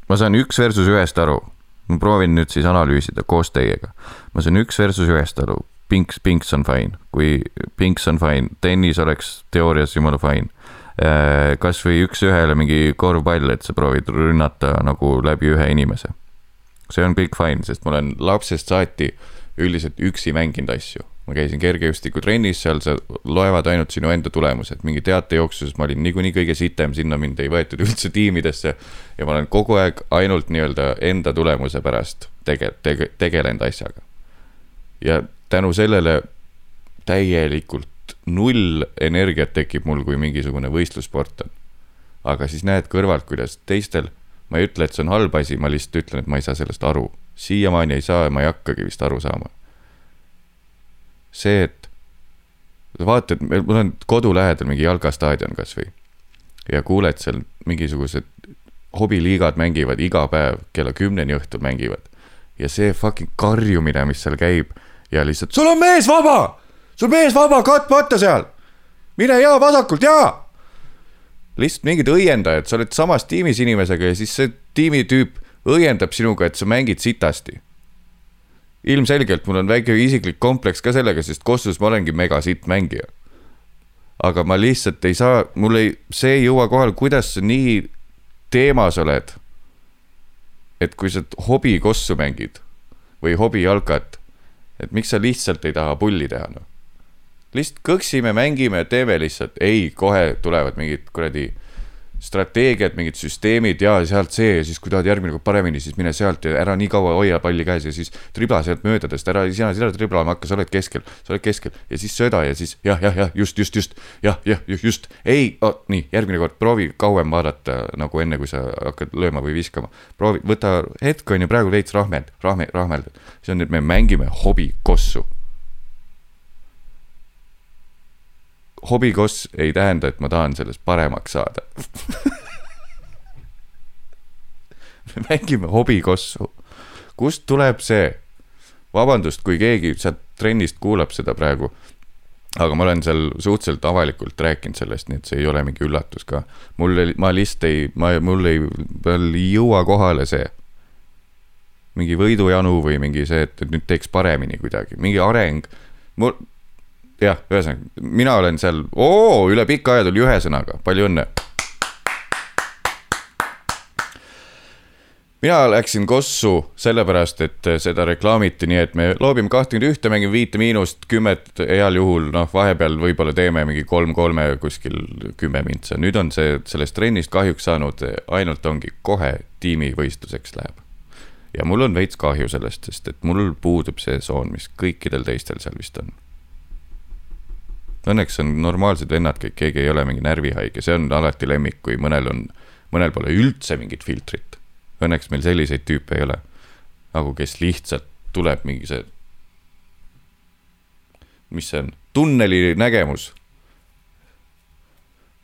Speaker 1: ma saan üks versus ühest aru ma proovin nüüd siis analüüsida koos teiega. ma saan üks versus ühest aru, Pinks, Pinks on fine, kui Pinks on fine, tennis oleks teoorias jumala fine. Äh, kasvõi üks-ühele mingi korvpall, et sa proovid rünnata nagu läbi ühe inimese. see on kõik fine, sest ma olen lapsest saati üldiselt üksi mänginud asju ma käisin kergejõustikutrennis, seal sa loevad ainult sinu enda tulemused, mingi teatejooksuses ma olin niikuinii kõige sitem, sinna mind ei võetud üldse tiimidesse. ja ma olen kogu aeg ainult nii-öelda enda tulemuse pärast tege-, tege-, tegelenud asjaga. ja tänu sellele täielikult null energiat tekib mul, kui mingisugune võistlussport on. aga siis näed kõrvalt, kuidas teistel, ma ei ütle, et see on halb asi, ma lihtsalt ütlen, et ma ei saa sellest aru. siiamaani ei saa ja ma ei hakkagi vist aru saama see, et vaatad, mul on kodu lähedal mingi jalkastaadion kasvõi ja kuuled seal mingisugused hobiliigad mängivad iga päev kella kümneni õhtul mängivad. ja see fucking karjumine, mis seal käib ja lihtsalt sul on mees vaba, sul mees vaba, katmata seal. mine ja vasakult ja. lihtsalt mingid õiendajad, sa oled samas tiimis inimesega ja siis see tiimitüüp õiendab sinuga, et sa mängid sitasti ilmselgelt mul on väike isiklik kompleks ka sellega, sest Kossus ma olengi megasitt mängija. aga ma lihtsalt ei saa, mul ei, see ei jõua kohale, kuidas sa nii teemas oled. et kui sa hobikossu mängid või hobijalkat, et miks sa lihtsalt ei taha pulli teha, noh. Lihtsalt kõksime, mängime, teeme lihtsalt, ei, kohe tulevad mingid kuradi strateegiad, mingid süsteemid ja sealt see ja siis, kui tahad järgmine kord paremini, siis mine sealt ja ära nii kaua hoia palli käes ja siis tribla sealt möödadest, ära sina, sina triblama hakka, sa oled keskel, sa oled keskel. Ja siis sööda ja siis jah, jah, jah, just, just, just jah, jah, just, ei oh,, nii järgmine kord proovi kauem vaadata nagu enne, kui sa hakkad lööma või viskama. proovi, võta hetk on ju praegu veits rahmeld, rahme, rahmeld, see on, et me mängime hobikossu hobikoss ei tähenda, et ma tahan sellest paremaks saada me mängime hobikossu. kust tuleb see? vabandust, kui keegi sealt trennist kuulab seda praegu. aga ma olen seal suhteliselt avalikult rääkinud sellest, nii et see ei ole mingi üllatus ka. mul oli, ma lihtsalt ei, ma, mul ei, veel ei jõua kohale see. mingi võidujanu või mingi see, et nüüd teeks paremini kuidagi, mingi areng. mul, jah, ühesõnaga, mina olen seal, oo, üle pika aja tuli ühe sõnaga, palju õnne. mina läksin Kossu sellepärast, et seda reklaamiti nii, et me loobime kahtekümmet ühte, mängime viite miinust, kümmet heal juhul, noh, vahepeal võib-olla teeme mingi kolm-kolme kuskil kümme mintsa. nüüd on see sellest trennist kahjuks saanud, ainult ongi kohe tiimivõistluseks läheb. ja mul on veits kahju sellest, sest et mul puudub see soon, mis kõikidel teistel seal vist on Õnneks on normaalsed vennad kõik, keegi ei ole mingi närvihaige, see on alati lemmik, kui mõnel on, mõnel pole üldse mingit filtrit. Õnneks meil selliseid tüüpe ei ole. nagu kes lihtsalt tuleb mingi see, mis see on, tunneli nägemus.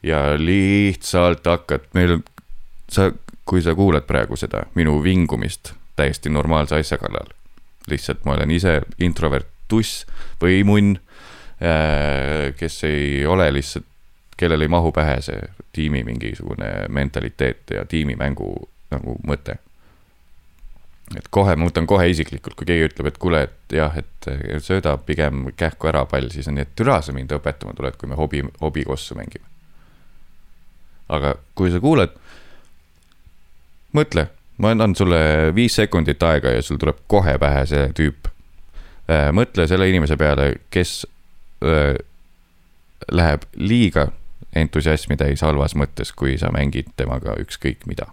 Speaker 1: ja lihtsalt hakkad, meil on, sa, kui sa kuulad praegu seda minu vingumist täiesti normaalse asja kallal, lihtsalt ma olen ise introvert tuss või munn, kes ei ole lihtsalt, kellel ei mahu pähe see tiimi mingisugune mentaliteet ja tiimimängu nagu mõte et kohe, ma võtan kohe isiklikult, kui keegi ütleb, et kuule, et jah, et sööda pigem kähku ära pall, siis on nii, et türa sa mind õpetama tuled, kui me hobi, hobikossu mängime. aga kui sa kuuled, mõtle, ma annan sulle viis sekundit aega ja sul tuleb kohe pähe see tüüp. Äh, mõtle selle inimese peale, kes äh, läheb liiga entusiasmi täis halvas mõttes, kui sa mängid temaga ükskõik mida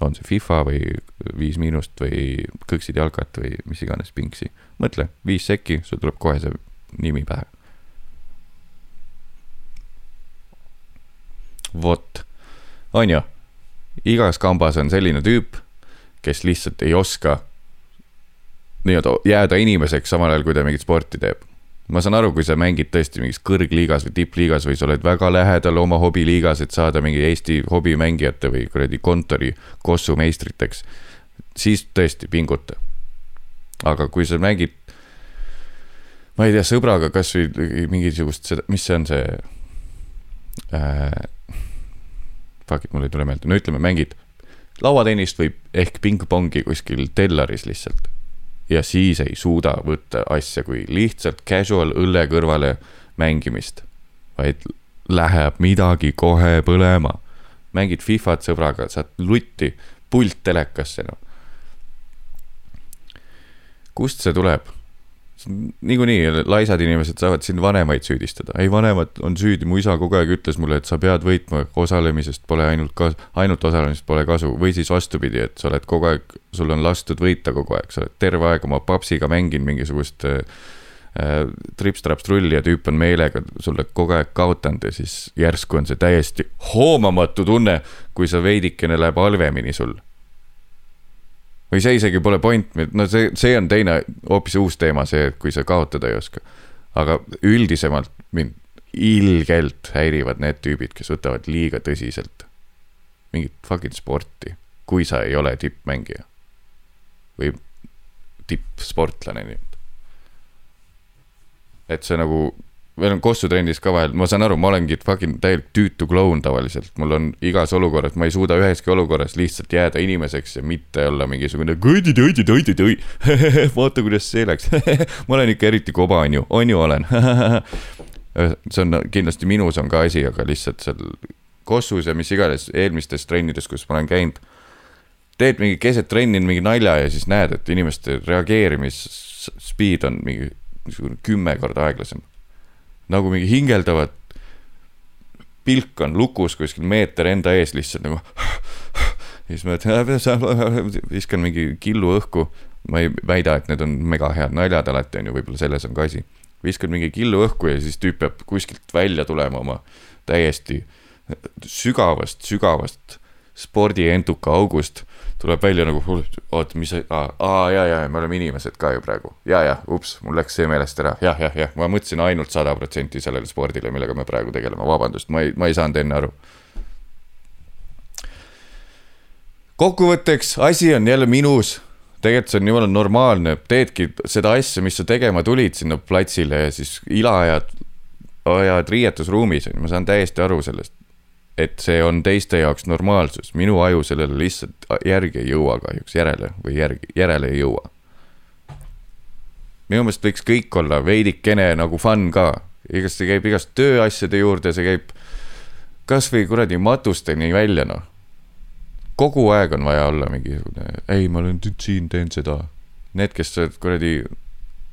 Speaker 1: on see FIFA või Viis Miinust või Kõksid jalkat või mis iganes pingsi. mõtle, viis sekki, sul tuleb kohe see nimi pähe. vot, on ju, igas kambas on selline tüüp, kes lihtsalt ei oska nii-öelda jääda inimeseks, samal ajal kui ta mingit sporti teeb ma saan aru, kui sa mängid tõesti mingis kõrgliigas või tippliigas või sa oled väga lähedal oma hobiliigas, et saada mingi Eesti hobimängijate või kuradi kontori kossu meistriteks, siis tõesti pinguta. aga kui sa mängid, ma ei tea, sõbraga kasvõi mingisugust seda, mis see on see äh,. Fuck it, mul ei tule meelde, no ütleme, mängid lauatennist või ehk pingpongi kuskil tellaris lihtsalt ja siis ei suuda võtta asja kui lihtsalt casual õlle kõrvale mängimist, vaid läheb midagi kohe põlema. mängid Fifat sõbraga, saad lutti, pult telekasse, noh. kust see tuleb? Niikuinii laisad inimesed saavad siin vanemaid süüdistada, ei vanemad on süüdi, mu isa kogu aeg ütles mulle, et sa pead võitma, osalemisest pole ainult ka-, ainult osalemisest pole kasu. Või siis vastupidi, et sa oled kogu aeg, sul on lastud võita kogu aeg, sa oled terve aeg oma papsiga mänginud mingisugust äh, äh trips-traps-trulli ja tüüp on meelega sulle kogu aeg kaotanud ja siis järsku on see täiesti hoomamatu tunne, kui sa veidikene läheb halvemini sul või see isegi pole point, no see, see on teine, hoopis uus teema, see, et kui sa kaotada ei oska. aga üldisemalt mind ilgelt häirivad need tüübid, kes võtavad liiga tõsiselt mingit fucking sporti, kui sa ei ole tippmängija. või tippsportlane nii-öelda. et see nagu meil on Kossu trennis ka vahel, ma saan aru, ma olengi fucking täielik tüütu kloun tavaliselt, mul on igas olukorras, ma ei suuda üheski olukorras lihtsalt jääda inimeseks ja mitte olla mingisugune vaata, kuidas see läks. Ma olen ikka eriti koba, on ju, on ju olen. See on kindlasti minus on ka asi, aga lihtsalt seal Kossus ja mis iganes eelmistes trennides, kus ma olen käinud. teed mingi keset trenni mingi nalja ja siis näed, et inimeste reageerimisspeed on mingi kümme korda aeglasem nagu mingi hingeldavad. pilk on lukus kuskil meeter enda ees lihtsalt nagu. ja siis ma ütlen, viskan mingi killu õhku. ma ei väida, et need on mega head naljad alati on ju, võib-olla selles on ka asi. viskan mingi killu õhku ja siis tüüp peab kuskilt välja tulema oma täiesti sügavast, sügavast spordientuka august tuleb välja nagu, oota, mis, aa, aa, ja, ja, me oleme inimesed ka ju praegu. ja, ja, ups, mul läks see meelest ära. Ja,, jah, jah, jah, ma mõtlesin ainult sada protsenti sellele spordile, millega me praegu tegeleme, vabandust, ma ei, ma ei saanud enne aru. kokkuvõtteks, asi on jälle minus. Tegelikult see on jumala normaalne, teedki seda asja, mis sa tegema tulid sinna platsile ja siis ila ajad, ajad riietusruumis, ma saan täiesti aru sellest et see on teiste jaoks normaalsus, minu aju sellele lihtsalt järgi ei jõua kahjuks, järele või järgi, järele ei jõua. minu meelest võiks kõik olla veidikene nagu fun ka, igast see käib igast tööasjade juurde, see käib kasvõi kuradi matusteni välja, noh. kogu aeg on vaja olla mingisugune, ei, ma olen siin, teen seda. Need, kes kuradi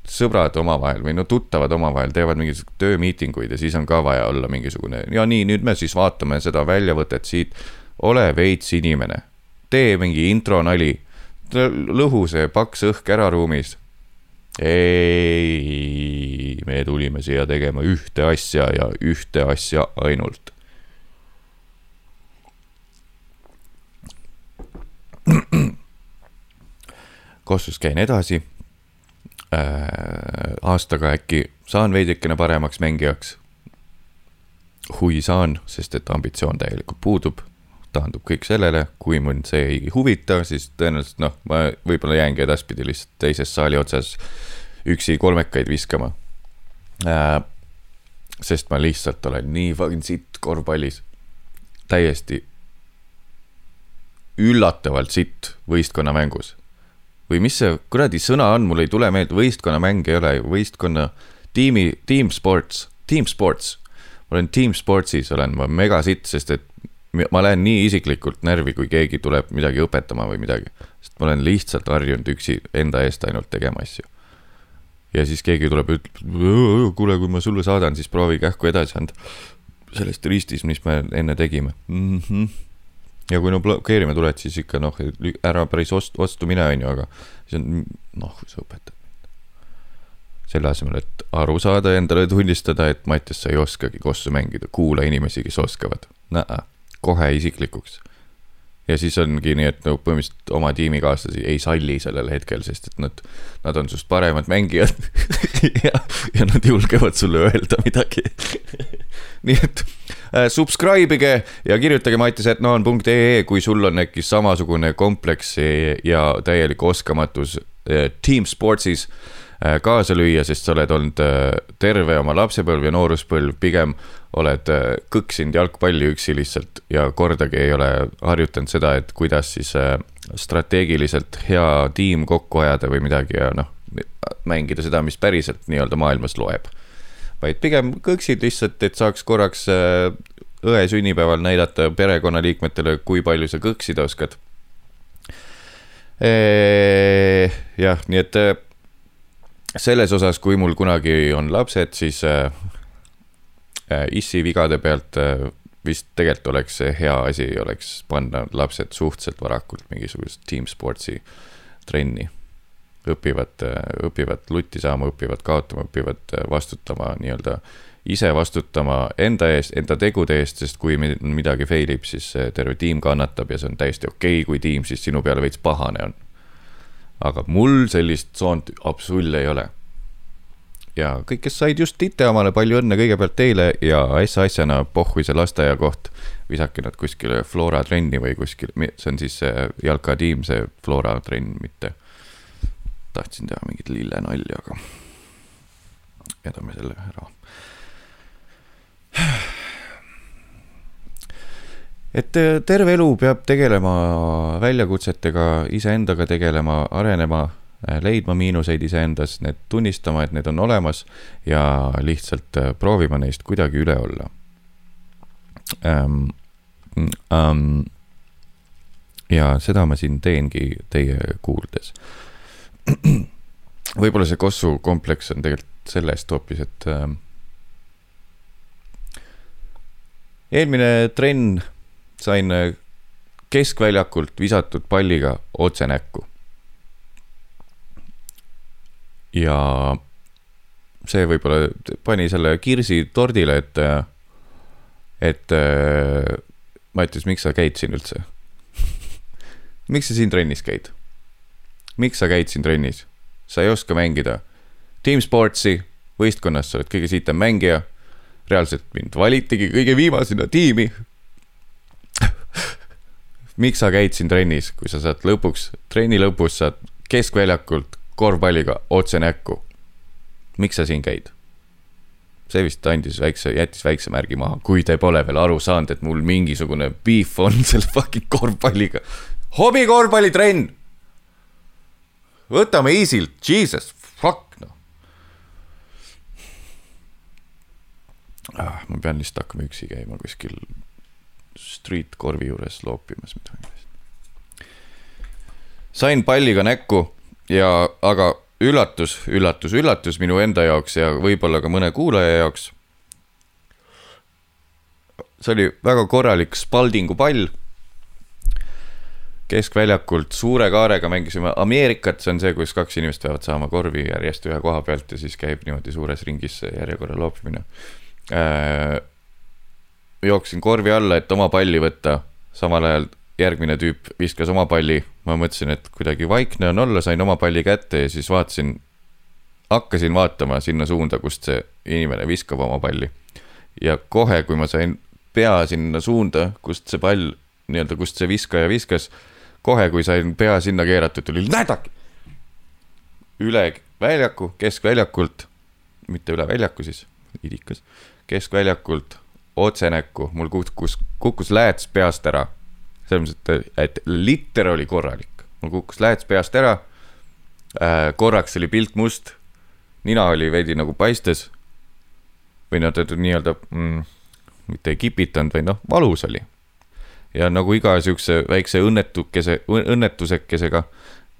Speaker 1: sõbrad omavahel või no tuttavad omavahel teevad mingisuguseid töömiitinguid ja siis on ka vaja olla mingisugune ja nii, nüüd me siis vaatame seda väljavõtet siit. ole veits inimene, tee mingi intro nali, lõhu see paks õhk ära ruumis. ei, me tulime siia tegema ühte asja ja ühte asja ainult. Kossus käin edasi aastaga äkki saan veidikene paremaks mängijaks. hui saan, sest et ambitsioon täielikult puudub. taandub kõik sellele, kui mind see ei huvita, siis tõenäoliselt noh, ma võib-olla jäängi edaspidi lihtsalt teises saali otsas üksi kolmekaid viskama äh,. sest ma lihtsalt olen nii fucking sitt korvpallis, täiesti üllatavalt sitt võistkonnamängus. Või mis see kuradi sõna on, mul ei tule meelde, võistkonnamäng ei ole, võistkonna, tiimi, team sports, team sports. ma olen team sportsis, olen ma mega sitt, sest et ma lähen nii isiklikult närvi, kui keegi tuleb midagi õpetama või midagi. sest ma olen lihtsalt harjunud üksi enda eest ainult tegema asju. ja siis keegi tuleb ja ütleb, kuule, kui ma sulle saadan, siis proovi kähku edasi anda. sellest ristist, mis me enne tegime mm. -hmm ja kui no blokeerima tuled, siis ikka noh, ära päris vastu, vastu mine, on ju, aga siis on noh, sa õpetad mind. selle asemel, et aru saada, endale tunnistada, et Mattias, sa ei oskagi kossu mängida, kuula inimesi, kes oskavad. kohe isiklikuks. Ja siis ongi nii, et no põhimõtteliselt oma tiimikaaslasi ei salli sellel hetkel, sest et nad, nad on sinust paremad mängijad ja, ja nad julgevad sulle öelda midagi. Nii et Äh, subscribe ige ja kirjutage mattisetnoon.ee, kui sul on äkki samasugune kompleks ja täielik oskamatus äh, team sportsis. äh, kaasa lüüa, sest sa oled olnud terve oma lapsepõlv ja nooruspõlv, pigem oled kõksinud jalgpalli üksi lihtsalt ja kordagi ei ole harjutanud seda, et kuidas siis strateegiliselt hea tiim kokku ajada või midagi ja noh, mängida seda, mis päriselt nii-öelda maailmas loeb vaid pigem kõksid lihtsalt, et saaks korraks äh, õe sünnipäeval näidata perekonnaliikmetele, kui palju sa kõksida oskad. jah, nii et äh, selles osas, kui mul kunagi on lapsed, siis äh, issi vigade pealt vist tegelikult oleks hea asi, oleks panna lapsed suhteliselt varakult mingisugust team sportsi trenni õpivad, õpivad lutti saama, õpivad kaotama, õpivad vastutama nii-öelda ise vastutama enda eest, enda tegude eest, sest kui midagi fail ib, siis terve tiim kannatab ja see on täiesti okei okay,, kui tiim siis sinu peale veits pahane on. Aga mul sellist tsoont absoluutselt ei ole. ja kõik, kes said just ite omale, palju õnne kõigepealt teile ja äsja asjana pohhui see lasteaia koht. visake nad kuskile Flora trenni või kuskil, see on siis see jalkatiim, see Flora trenn, mitte tahtsin teha mingit lillenalja, aga jätame selle ära. Et äh, terve elu peab tegelema väljakutsetega, iseendaga tegelema, arenema, äh, leidma miinuseid iseendas, need tunnistama, et need on olemas ja lihtsalt äh, proovima neist kuidagi üle olla um,. Um, ja seda ma siin teengi teie kuuldes võib-olla see Kossu kompleks on tegelikult sellest hoopis, et äh, eelmine trenn sain äh, keskväljakult visatud palliga otse näkku. ja see võib-olla pani selle kirsi tordile, et, äh, et äh, Mattias, miks sa käid siin üldse miks sa siin trennis käid? miks sa käid siin trennis? sa ei oska mängida. Team Sportsi võistkonnas sa oled kõige sitem mängija. reaalselt mind valitigi kõige viimasena tiimi. Miks sa käid siin trennis, kui sa saad lõpuks, trenni lõpus saad keskväljakult korvpalliga otse näkku. miks sa siin käid? see vist andis väikse, jättis väikse märgi maha, kui te pole veel aru saanud, et mul mingisugune beef on selle fucking korvpalliga. hobikorvpallitrenn võtame easy'lt, jesus, fuck noh. ah,. ma pean lihtsalt hakkama üksi käima kuskil street korvi juures loopimas midagi. sain palliga näkku ja, aga üllatus, üllatus, üllatus minu enda jaoks ja võib-olla ka mõne kuulaja jaoks. see oli väga korralik Spaldingu pall keskväljakult suure kaarega mängisime Ameerikat, see on see, kus kaks inimest peavad saama korvi järjest ühe koha pealt ja siis käib niimoodi suures ringis järjekorra loopimine äh,. Jooksin korvi alla, et oma palli võtta, samal ajal järgmine tüüp viskas oma palli, ma mõtlesin, et kuidagi vaikne on olla, sain oma palli kätte ja siis vaatasin, hakkasin vaatama sinna suunda, kust see inimene viskab oma palli. ja kohe, kui ma sain pea sinna suunda, kust see pall nii-öelda, kust see viskaja viskas. kohe, kui sain pea sinna keeratud, tuli nädaki. üle väljaku, keskväljakult, mitte üle väljaku siis, idikas, keskväljakult otse näkku, mul kukkus, kukkus lääts peast ära. selles mõttes, et, et liter oli korralik, mul kukkus lääts peast ära äh,. korraks oli pilt must, nina oli veidi nagu paistes. või noh, nii-öelda mm, mitte ei kipitanud, vaid noh, valus oli. ja nagu iga siukse väikse õnnetukese, õnnetusekesega,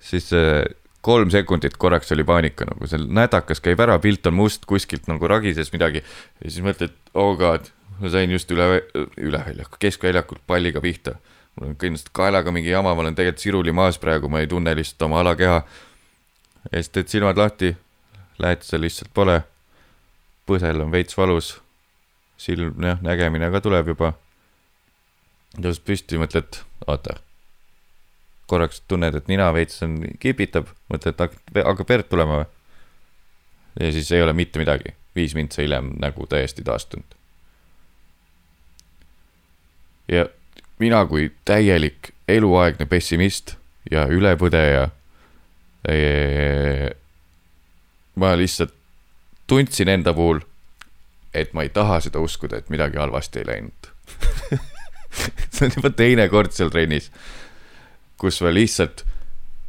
Speaker 1: siis äh, kolm sekundit korraks oli paanika, nagu seal nädakas käib ära, pilt on must, kuskilt nagu ragises midagi. ja siis mõtled, oh god, ma sain just üle, üle väljaku, keskväljakult palliga pihta. mul on kindlasti kaelaga mingi jama, ma olen tegelikult siruli maas praegu, ma ei tunne lihtsalt oma alakeha. ja siis teed silmad lahti, lähed seal lihtsalt pole. põsel on veits valus. silm, jah, nägemine ka tuleb juba. tõused püsti, mõtled, oota. korraks tunned, et nina veits on, kipitab, mõtled, hakkab verd tulema või? ja siis ei ole mitte midagi, viis mintsa hiljem nägu täiesti taastunud ja mina kui täielik eluaegne pessimist ja ülepõdeja. ma lihtsalt tundsin enda puhul, et ma ei taha seda uskuda, et midagi halvasti ei läinud see on juba teine kord seal trennis, kus sa lihtsalt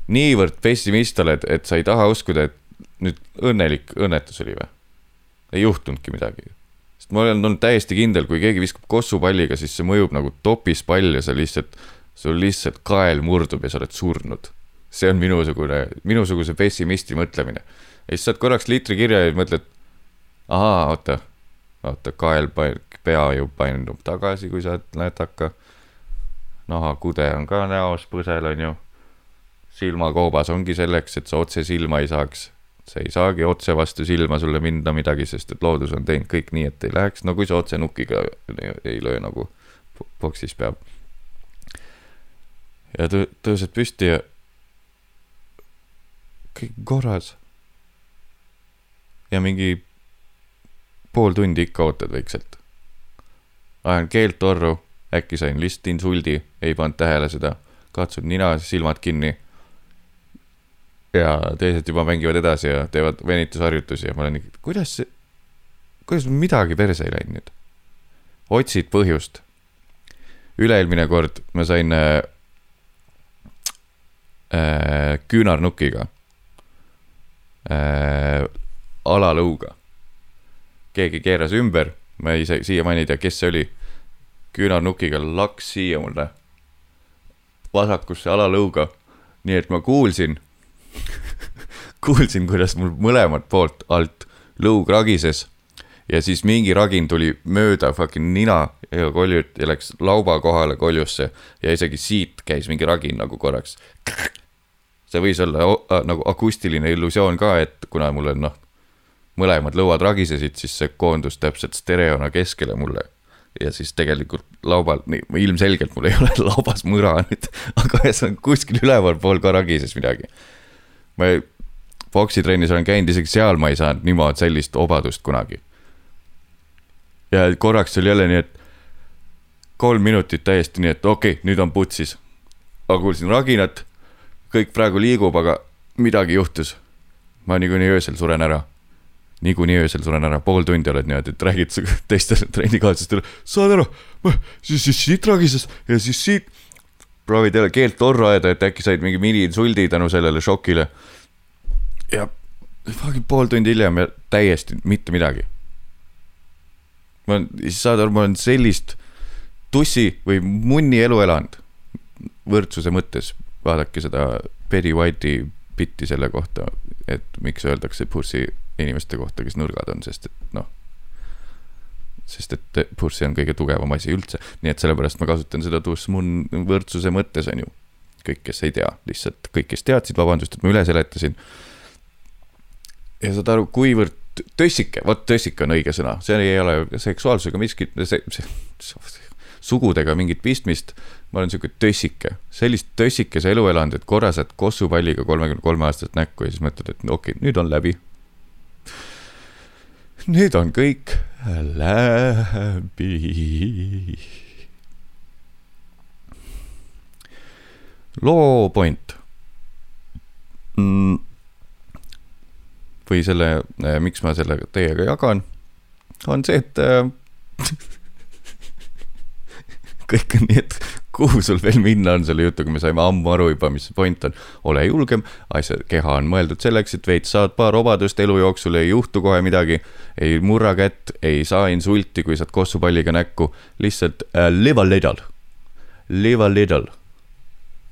Speaker 1: niivõrd pessimist oled, et sa ei taha uskuda, et nüüd õnnelik õnnetus oli või? ei juhtunudki midagi sest ma olen olnud täiesti kindel, kui keegi viskab kossupalliga, siis see mõjub nagu topispall ja sa lihtsalt, sul lihtsalt kael murdub ja sa oled surnud. see on minusugune, minusuguse pessimisti mõtlemine. ja siis saad korraks liitri kirja ja mõtled, ahaa, oota, oota, kael, pea ju painub tagasi, kui sa oled nätaka. nahakude on ka näos, põsel on ju. silmakoobas ongi selleks, et sa otse silma ei saaks see ei saagi otse vastu silma sulle minna midagi, sest et loodus on teinud kõik nii, et ei läheks, no kui sa otse nukiga ei löö nagu boksis peab. ja tõ-, tõused püsti ja kõik korras. ja mingi pool tundi ikka ootad vaikselt. ajan keelt torru, äkki sain lihtsalt insuldi, ei pannud tähele seda, katsud nina, silmad kinni ja teised juba mängivad edasi ja teevad venitusharjutusi ja ma olen kuidas see, kuidas midagi perse ei läinud nüüd? otsid põhjust. üle-eelmine kord ma sain äh, äh, küünarnukiga äh,, alalõuga. keegi keeras ümber, ma saa siiamaani ei tea, kes see oli. küünarnukiga laks siia mulle, vasakusse alalõuga, nii et ma kuulsin kuulsin, kuidas mul mõlemalt poolt alt lõug ragises ja siis mingi ragin tuli mööda fucking nina ja koljut ja läks lauba kohale koljusse ja isegi siit käis mingi ragin nagu korraks. see võis olla nagu akustiline illusioon ka, et kuna mul on noh, mõlemad lõuad ragisesid, siis see koondus täpselt stereona keskele mulle. ja siis tegelikult laubal, ilmselgelt mul ei ole laubas mõra nüüd, aga ühesõnaga kuskil ülevalpool ka ragises midagi ma poksitrennis olen käinud, isegi seal ma ei saanud niimoodi sellist obadust kunagi. ja korraks oli jälle nii, et kolm minutit täiesti nii, et okei okay,, nüüd on putsis. aga kuulsin raginat, kõik praegu liigub, aga midagi juhtus. ma niikuinii öösel suren ära. niikuinii öösel suren ära, pool tundi oled niimoodi, et räägid teistele trennikaaslastele, saad aru, siis, siis siit ragises ja siis siit proovid jälle keelt torru ajada, et äkki said mingi miniinsuldi tänu sellele šokile. ja pool tundi hiljem ja täiesti mitte midagi. ma olen, saad aru, ma olen sellist tussi või munni elu elanud võrdsuse mõttes. vaadake seda Betty White'i bitti selle kohta, et miks öeldakse pussy inimeste kohta, kes nõrgad on, sest et noh sest et Pussy on kõige tugevam asi üldse, nii et sellepärast ma kasutan seda Tusmun võrdsuse mõttes, on ju. kõik, kes ei tea, lihtsalt kõik, kes teadsid, vabandust, et ma üle seletasin. ja saad aru, kuivõrd tössike, vot tössike on õige sõna, see ei ole seksuaalsusega miskit, see, see, sugudega mingit pistmist. ma olen sihuke tössike, sellist tössikese elu elanud, et korra saad kossupalliga kolmekümne kolme aastast näkku ja siis mõtled, et okei okay,, nüüd on läbi. nüüd on kõik läbi. loo point mm,. või selle, miks ma selle teiega jagan, on see, et kõik on nii, et kuhu sul veel minna on selle jutuga, me saime ammu aru juba, mis see point on. ole julgem, asja, keha on mõeldud selleks, et veits saad paar vabadust elu jooksul, ei juhtu kohe midagi. ei murra kätt, ei saa insulti, kui saad kossupalliga näkku, lihtsalt uh, live a little, live a little.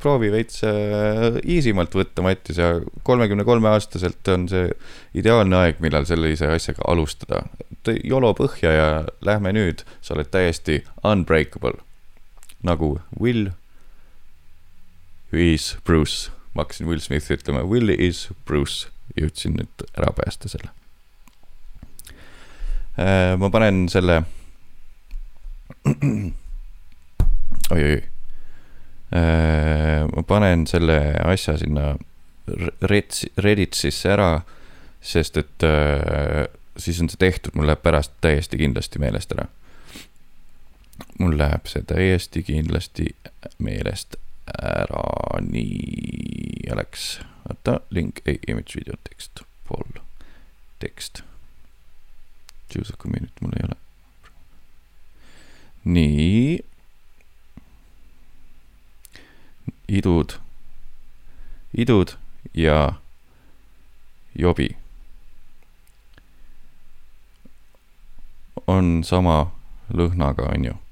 Speaker 1: proovi veits uh, easy malt võtta, Mattias, ja kolmekümne kolme aastaselt on see ideaalne aeg, millal sellise asjaga alustada. jolo põhja ja lähme nüüd, sa oled täiesti unbreakable nagu Will is Bruce. ma hakkasin Will Smithi ütlema, Will is Bruce, jõudsin nüüd ära päästa selle. Äh, ma panen selle oi-oi. Äh, ma panen selle asja sinna Reddit'isse ära, sest et äh, siis on see tehtud, mul läheb pärast täiesti kindlasti meelest ära mul läheb see täiesti kindlasti meelest ära, nii oleks, oota, link, ei, image video tekst, pool, tekst. Choose a community mul ei ole. nii. idud, idud ja jobi on sama lõhnaga, on ju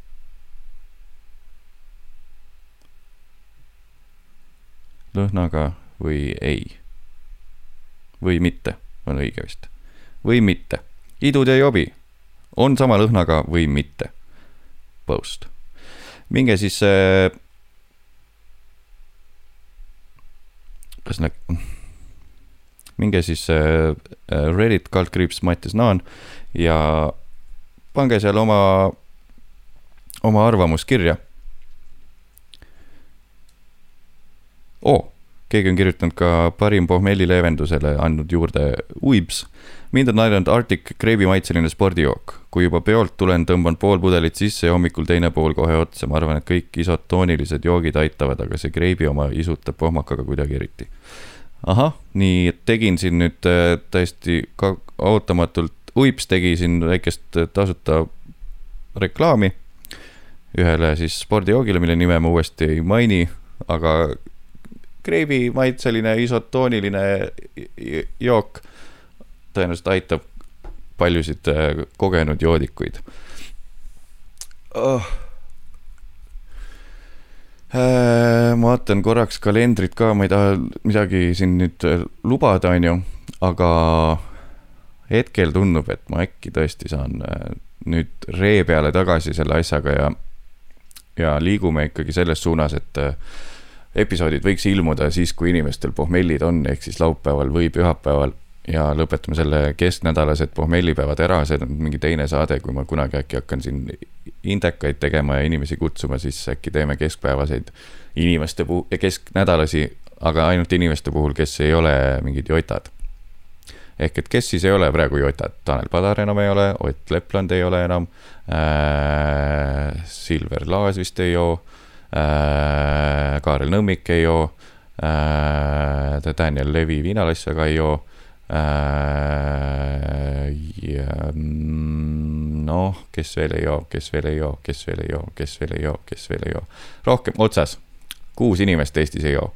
Speaker 1: lõhnaga või ei. või mitte, on õige vist. või mitte. idud ja jobi on sama lõhnaga või mitte. Post. minge siis äh,. kas nad, minge siis äh, Reddit kaldkriips Mattias Naan ja pange seal oma, oma arvamus kirja oo keegi on kirjutanud ka parim pohmellileevendusele andnud juurde uibs. mind on aidanud Arctic kreibimaitseline spordijook. kui juba peolt tulen, tõmban pool pudelit sisse ja hommikul teine pool kohe otsa. ma arvan, et kõik isotoonilised joogid aitavad, aga see kreibi oma isutab pohmakaga kuidagi eriti. ahah, nii, tegin siin nüüd äh, täiesti ka ootamatult, uips tegi siin väikest äh, tasuta reklaami ühele siis spordijoogile, mille nime ma uuesti ei maini, aga kreibimaitseline isotooniline jook tõenäoliselt aitab paljusid äh, kogenud joodikuid. Oh.. ma vaatan korraks kalendrit ka, ma ei taha midagi siin nüüd äh, lubada, on ju, aga hetkel tundub, et ma äkki tõesti saan nüüd ree peale tagasi selle asjaga ja, ja liigume ikkagi selles suunas, et episoodid võiks ilmuda siis, kui inimestel pohmellid on, ehk siis laupäeval või pühapäeval. ja lõpetame selle kesknädalased pohmellipäevad ära, see on mingi teine saade, kui ma kunagi äkki hakkan siin indekaid tegema ja inimesi kutsuma, siis äkki teeme keskpäevaseid inimeste puhul, kesknädalasi, aga ainult inimeste puhul, kes ei ole mingid jotad. ehk et kes siis ei ole praegu jotad, Tanel Padar enam ei ole, Ott Lepland ei ole enam äh,, Silver Laas vist ei joo Kaarel Nõmmik ei joo, äh, Daniel Levi viinalassi väga ei joo. Äh, mm, noh, kes veel ei joo, kes veel ei joo, kes veel ei joo, kes veel ei joo, kes veel ei joo, rohkem otsas, kuus inimest Eestis ei joo.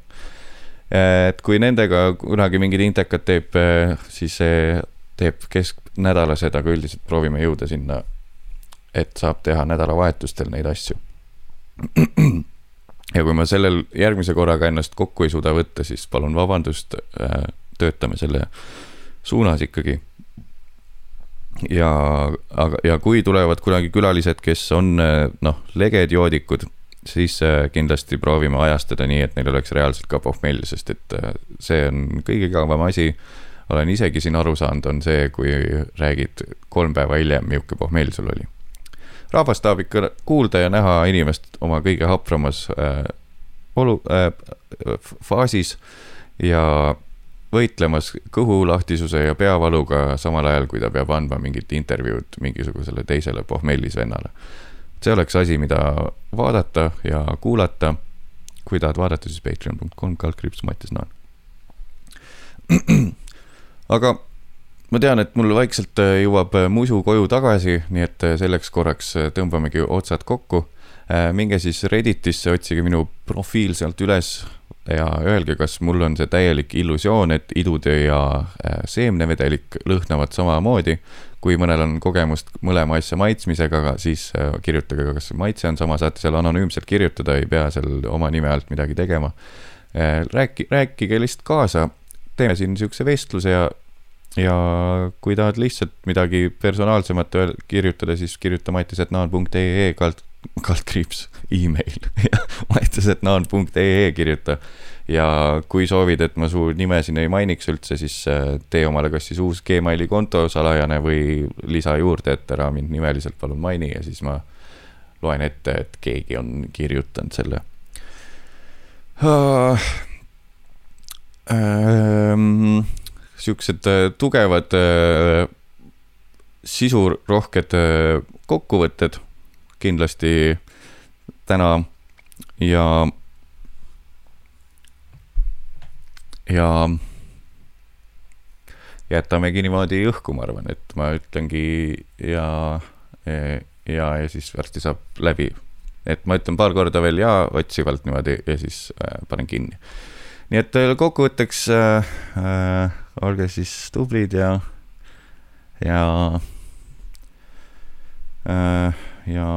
Speaker 1: Et kui nendega kunagi mingid intekad teeb, siis see teeb kesknädalased, aga üldiselt proovime jõuda sinna, et saab teha nädalavahetustel neid asju ja kui ma sellel järgmise korraga ennast kokku ei suuda võtta, siis palun vabandust, äh, töötame selle suunas ikkagi. ja, aga, ja kui tulevad kunagi külalised, kes on äh, noh, leged joodikud, siis äh, kindlasti proovime ajastada nii, et neil oleks reaalselt ka pohmelli, sest et see on kõige igavam asi. olen isegi siin aru saanud, on see, kui räägid kolm päeva hiljem, milline pohmell sul oli rahvas tahab ikka kuulda ja näha inimest oma kõige hapramas äh, olu- äh,, faasis ja võitlemas kõhulahtisuse ja peavaluga samal ajal, kui ta peab andma mingit intervjuud mingisugusele teisele pohmellis vennale. see oleks asi, mida vaadata ja kuulata. kui tahad vaadata, siis patreon.com kaldkriips Mattias Naan. aga ma tean, et mul vaikselt äh, jõuab äh, musu koju tagasi, nii et äh, selleks korraks tõmbamegi otsad kokku. minge siis Redditisse, otsige minu profiil sealt üles ja öelge, kas mul on see täielik illusioon, et idutöö ja seemnevedelik lõhnavad samamoodi. kui mõnel on kogemust mõlema asja maitsmisega, siis kirjutage ka, kas maitse on sama, saate seal anonüümselt kirjutada, ei pea seal oma nime alt midagi tegema. rääki-, rääkige lihtsalt kaasa, teeme siin niisuguse vestluse ja ja kui tahad lihtsalt midagi personaalsemat kirjutada, siis kirjuta matisetnaan.ee kald, kaldkriips email matisetnaan.ee kirjuta. ja kui soovid, et ma su nime siin ei mainiks üldse, siis äh, tee omale kas siis uus Gmaili konto salajane või lisa juurde, et ära mind nimeliselt palun maini ja siis ma loen ette, et keegi on kirjutanud selle uh,. Um, siuksed äh, tugevad äh, sisurohked äh, kokkuvõtted kindlasti täna ja, ja jätamegi niimoodi õhku, ma arvan, et ma ütlengi ja, ja, ja siis varsti saab läbi. et ma ütlen paar korda veel ja otsivalt niimoodi ja siis panen kinni. nii et kokkuvõtteks äh, äh, olge siis tublid ja, ja äh,, ja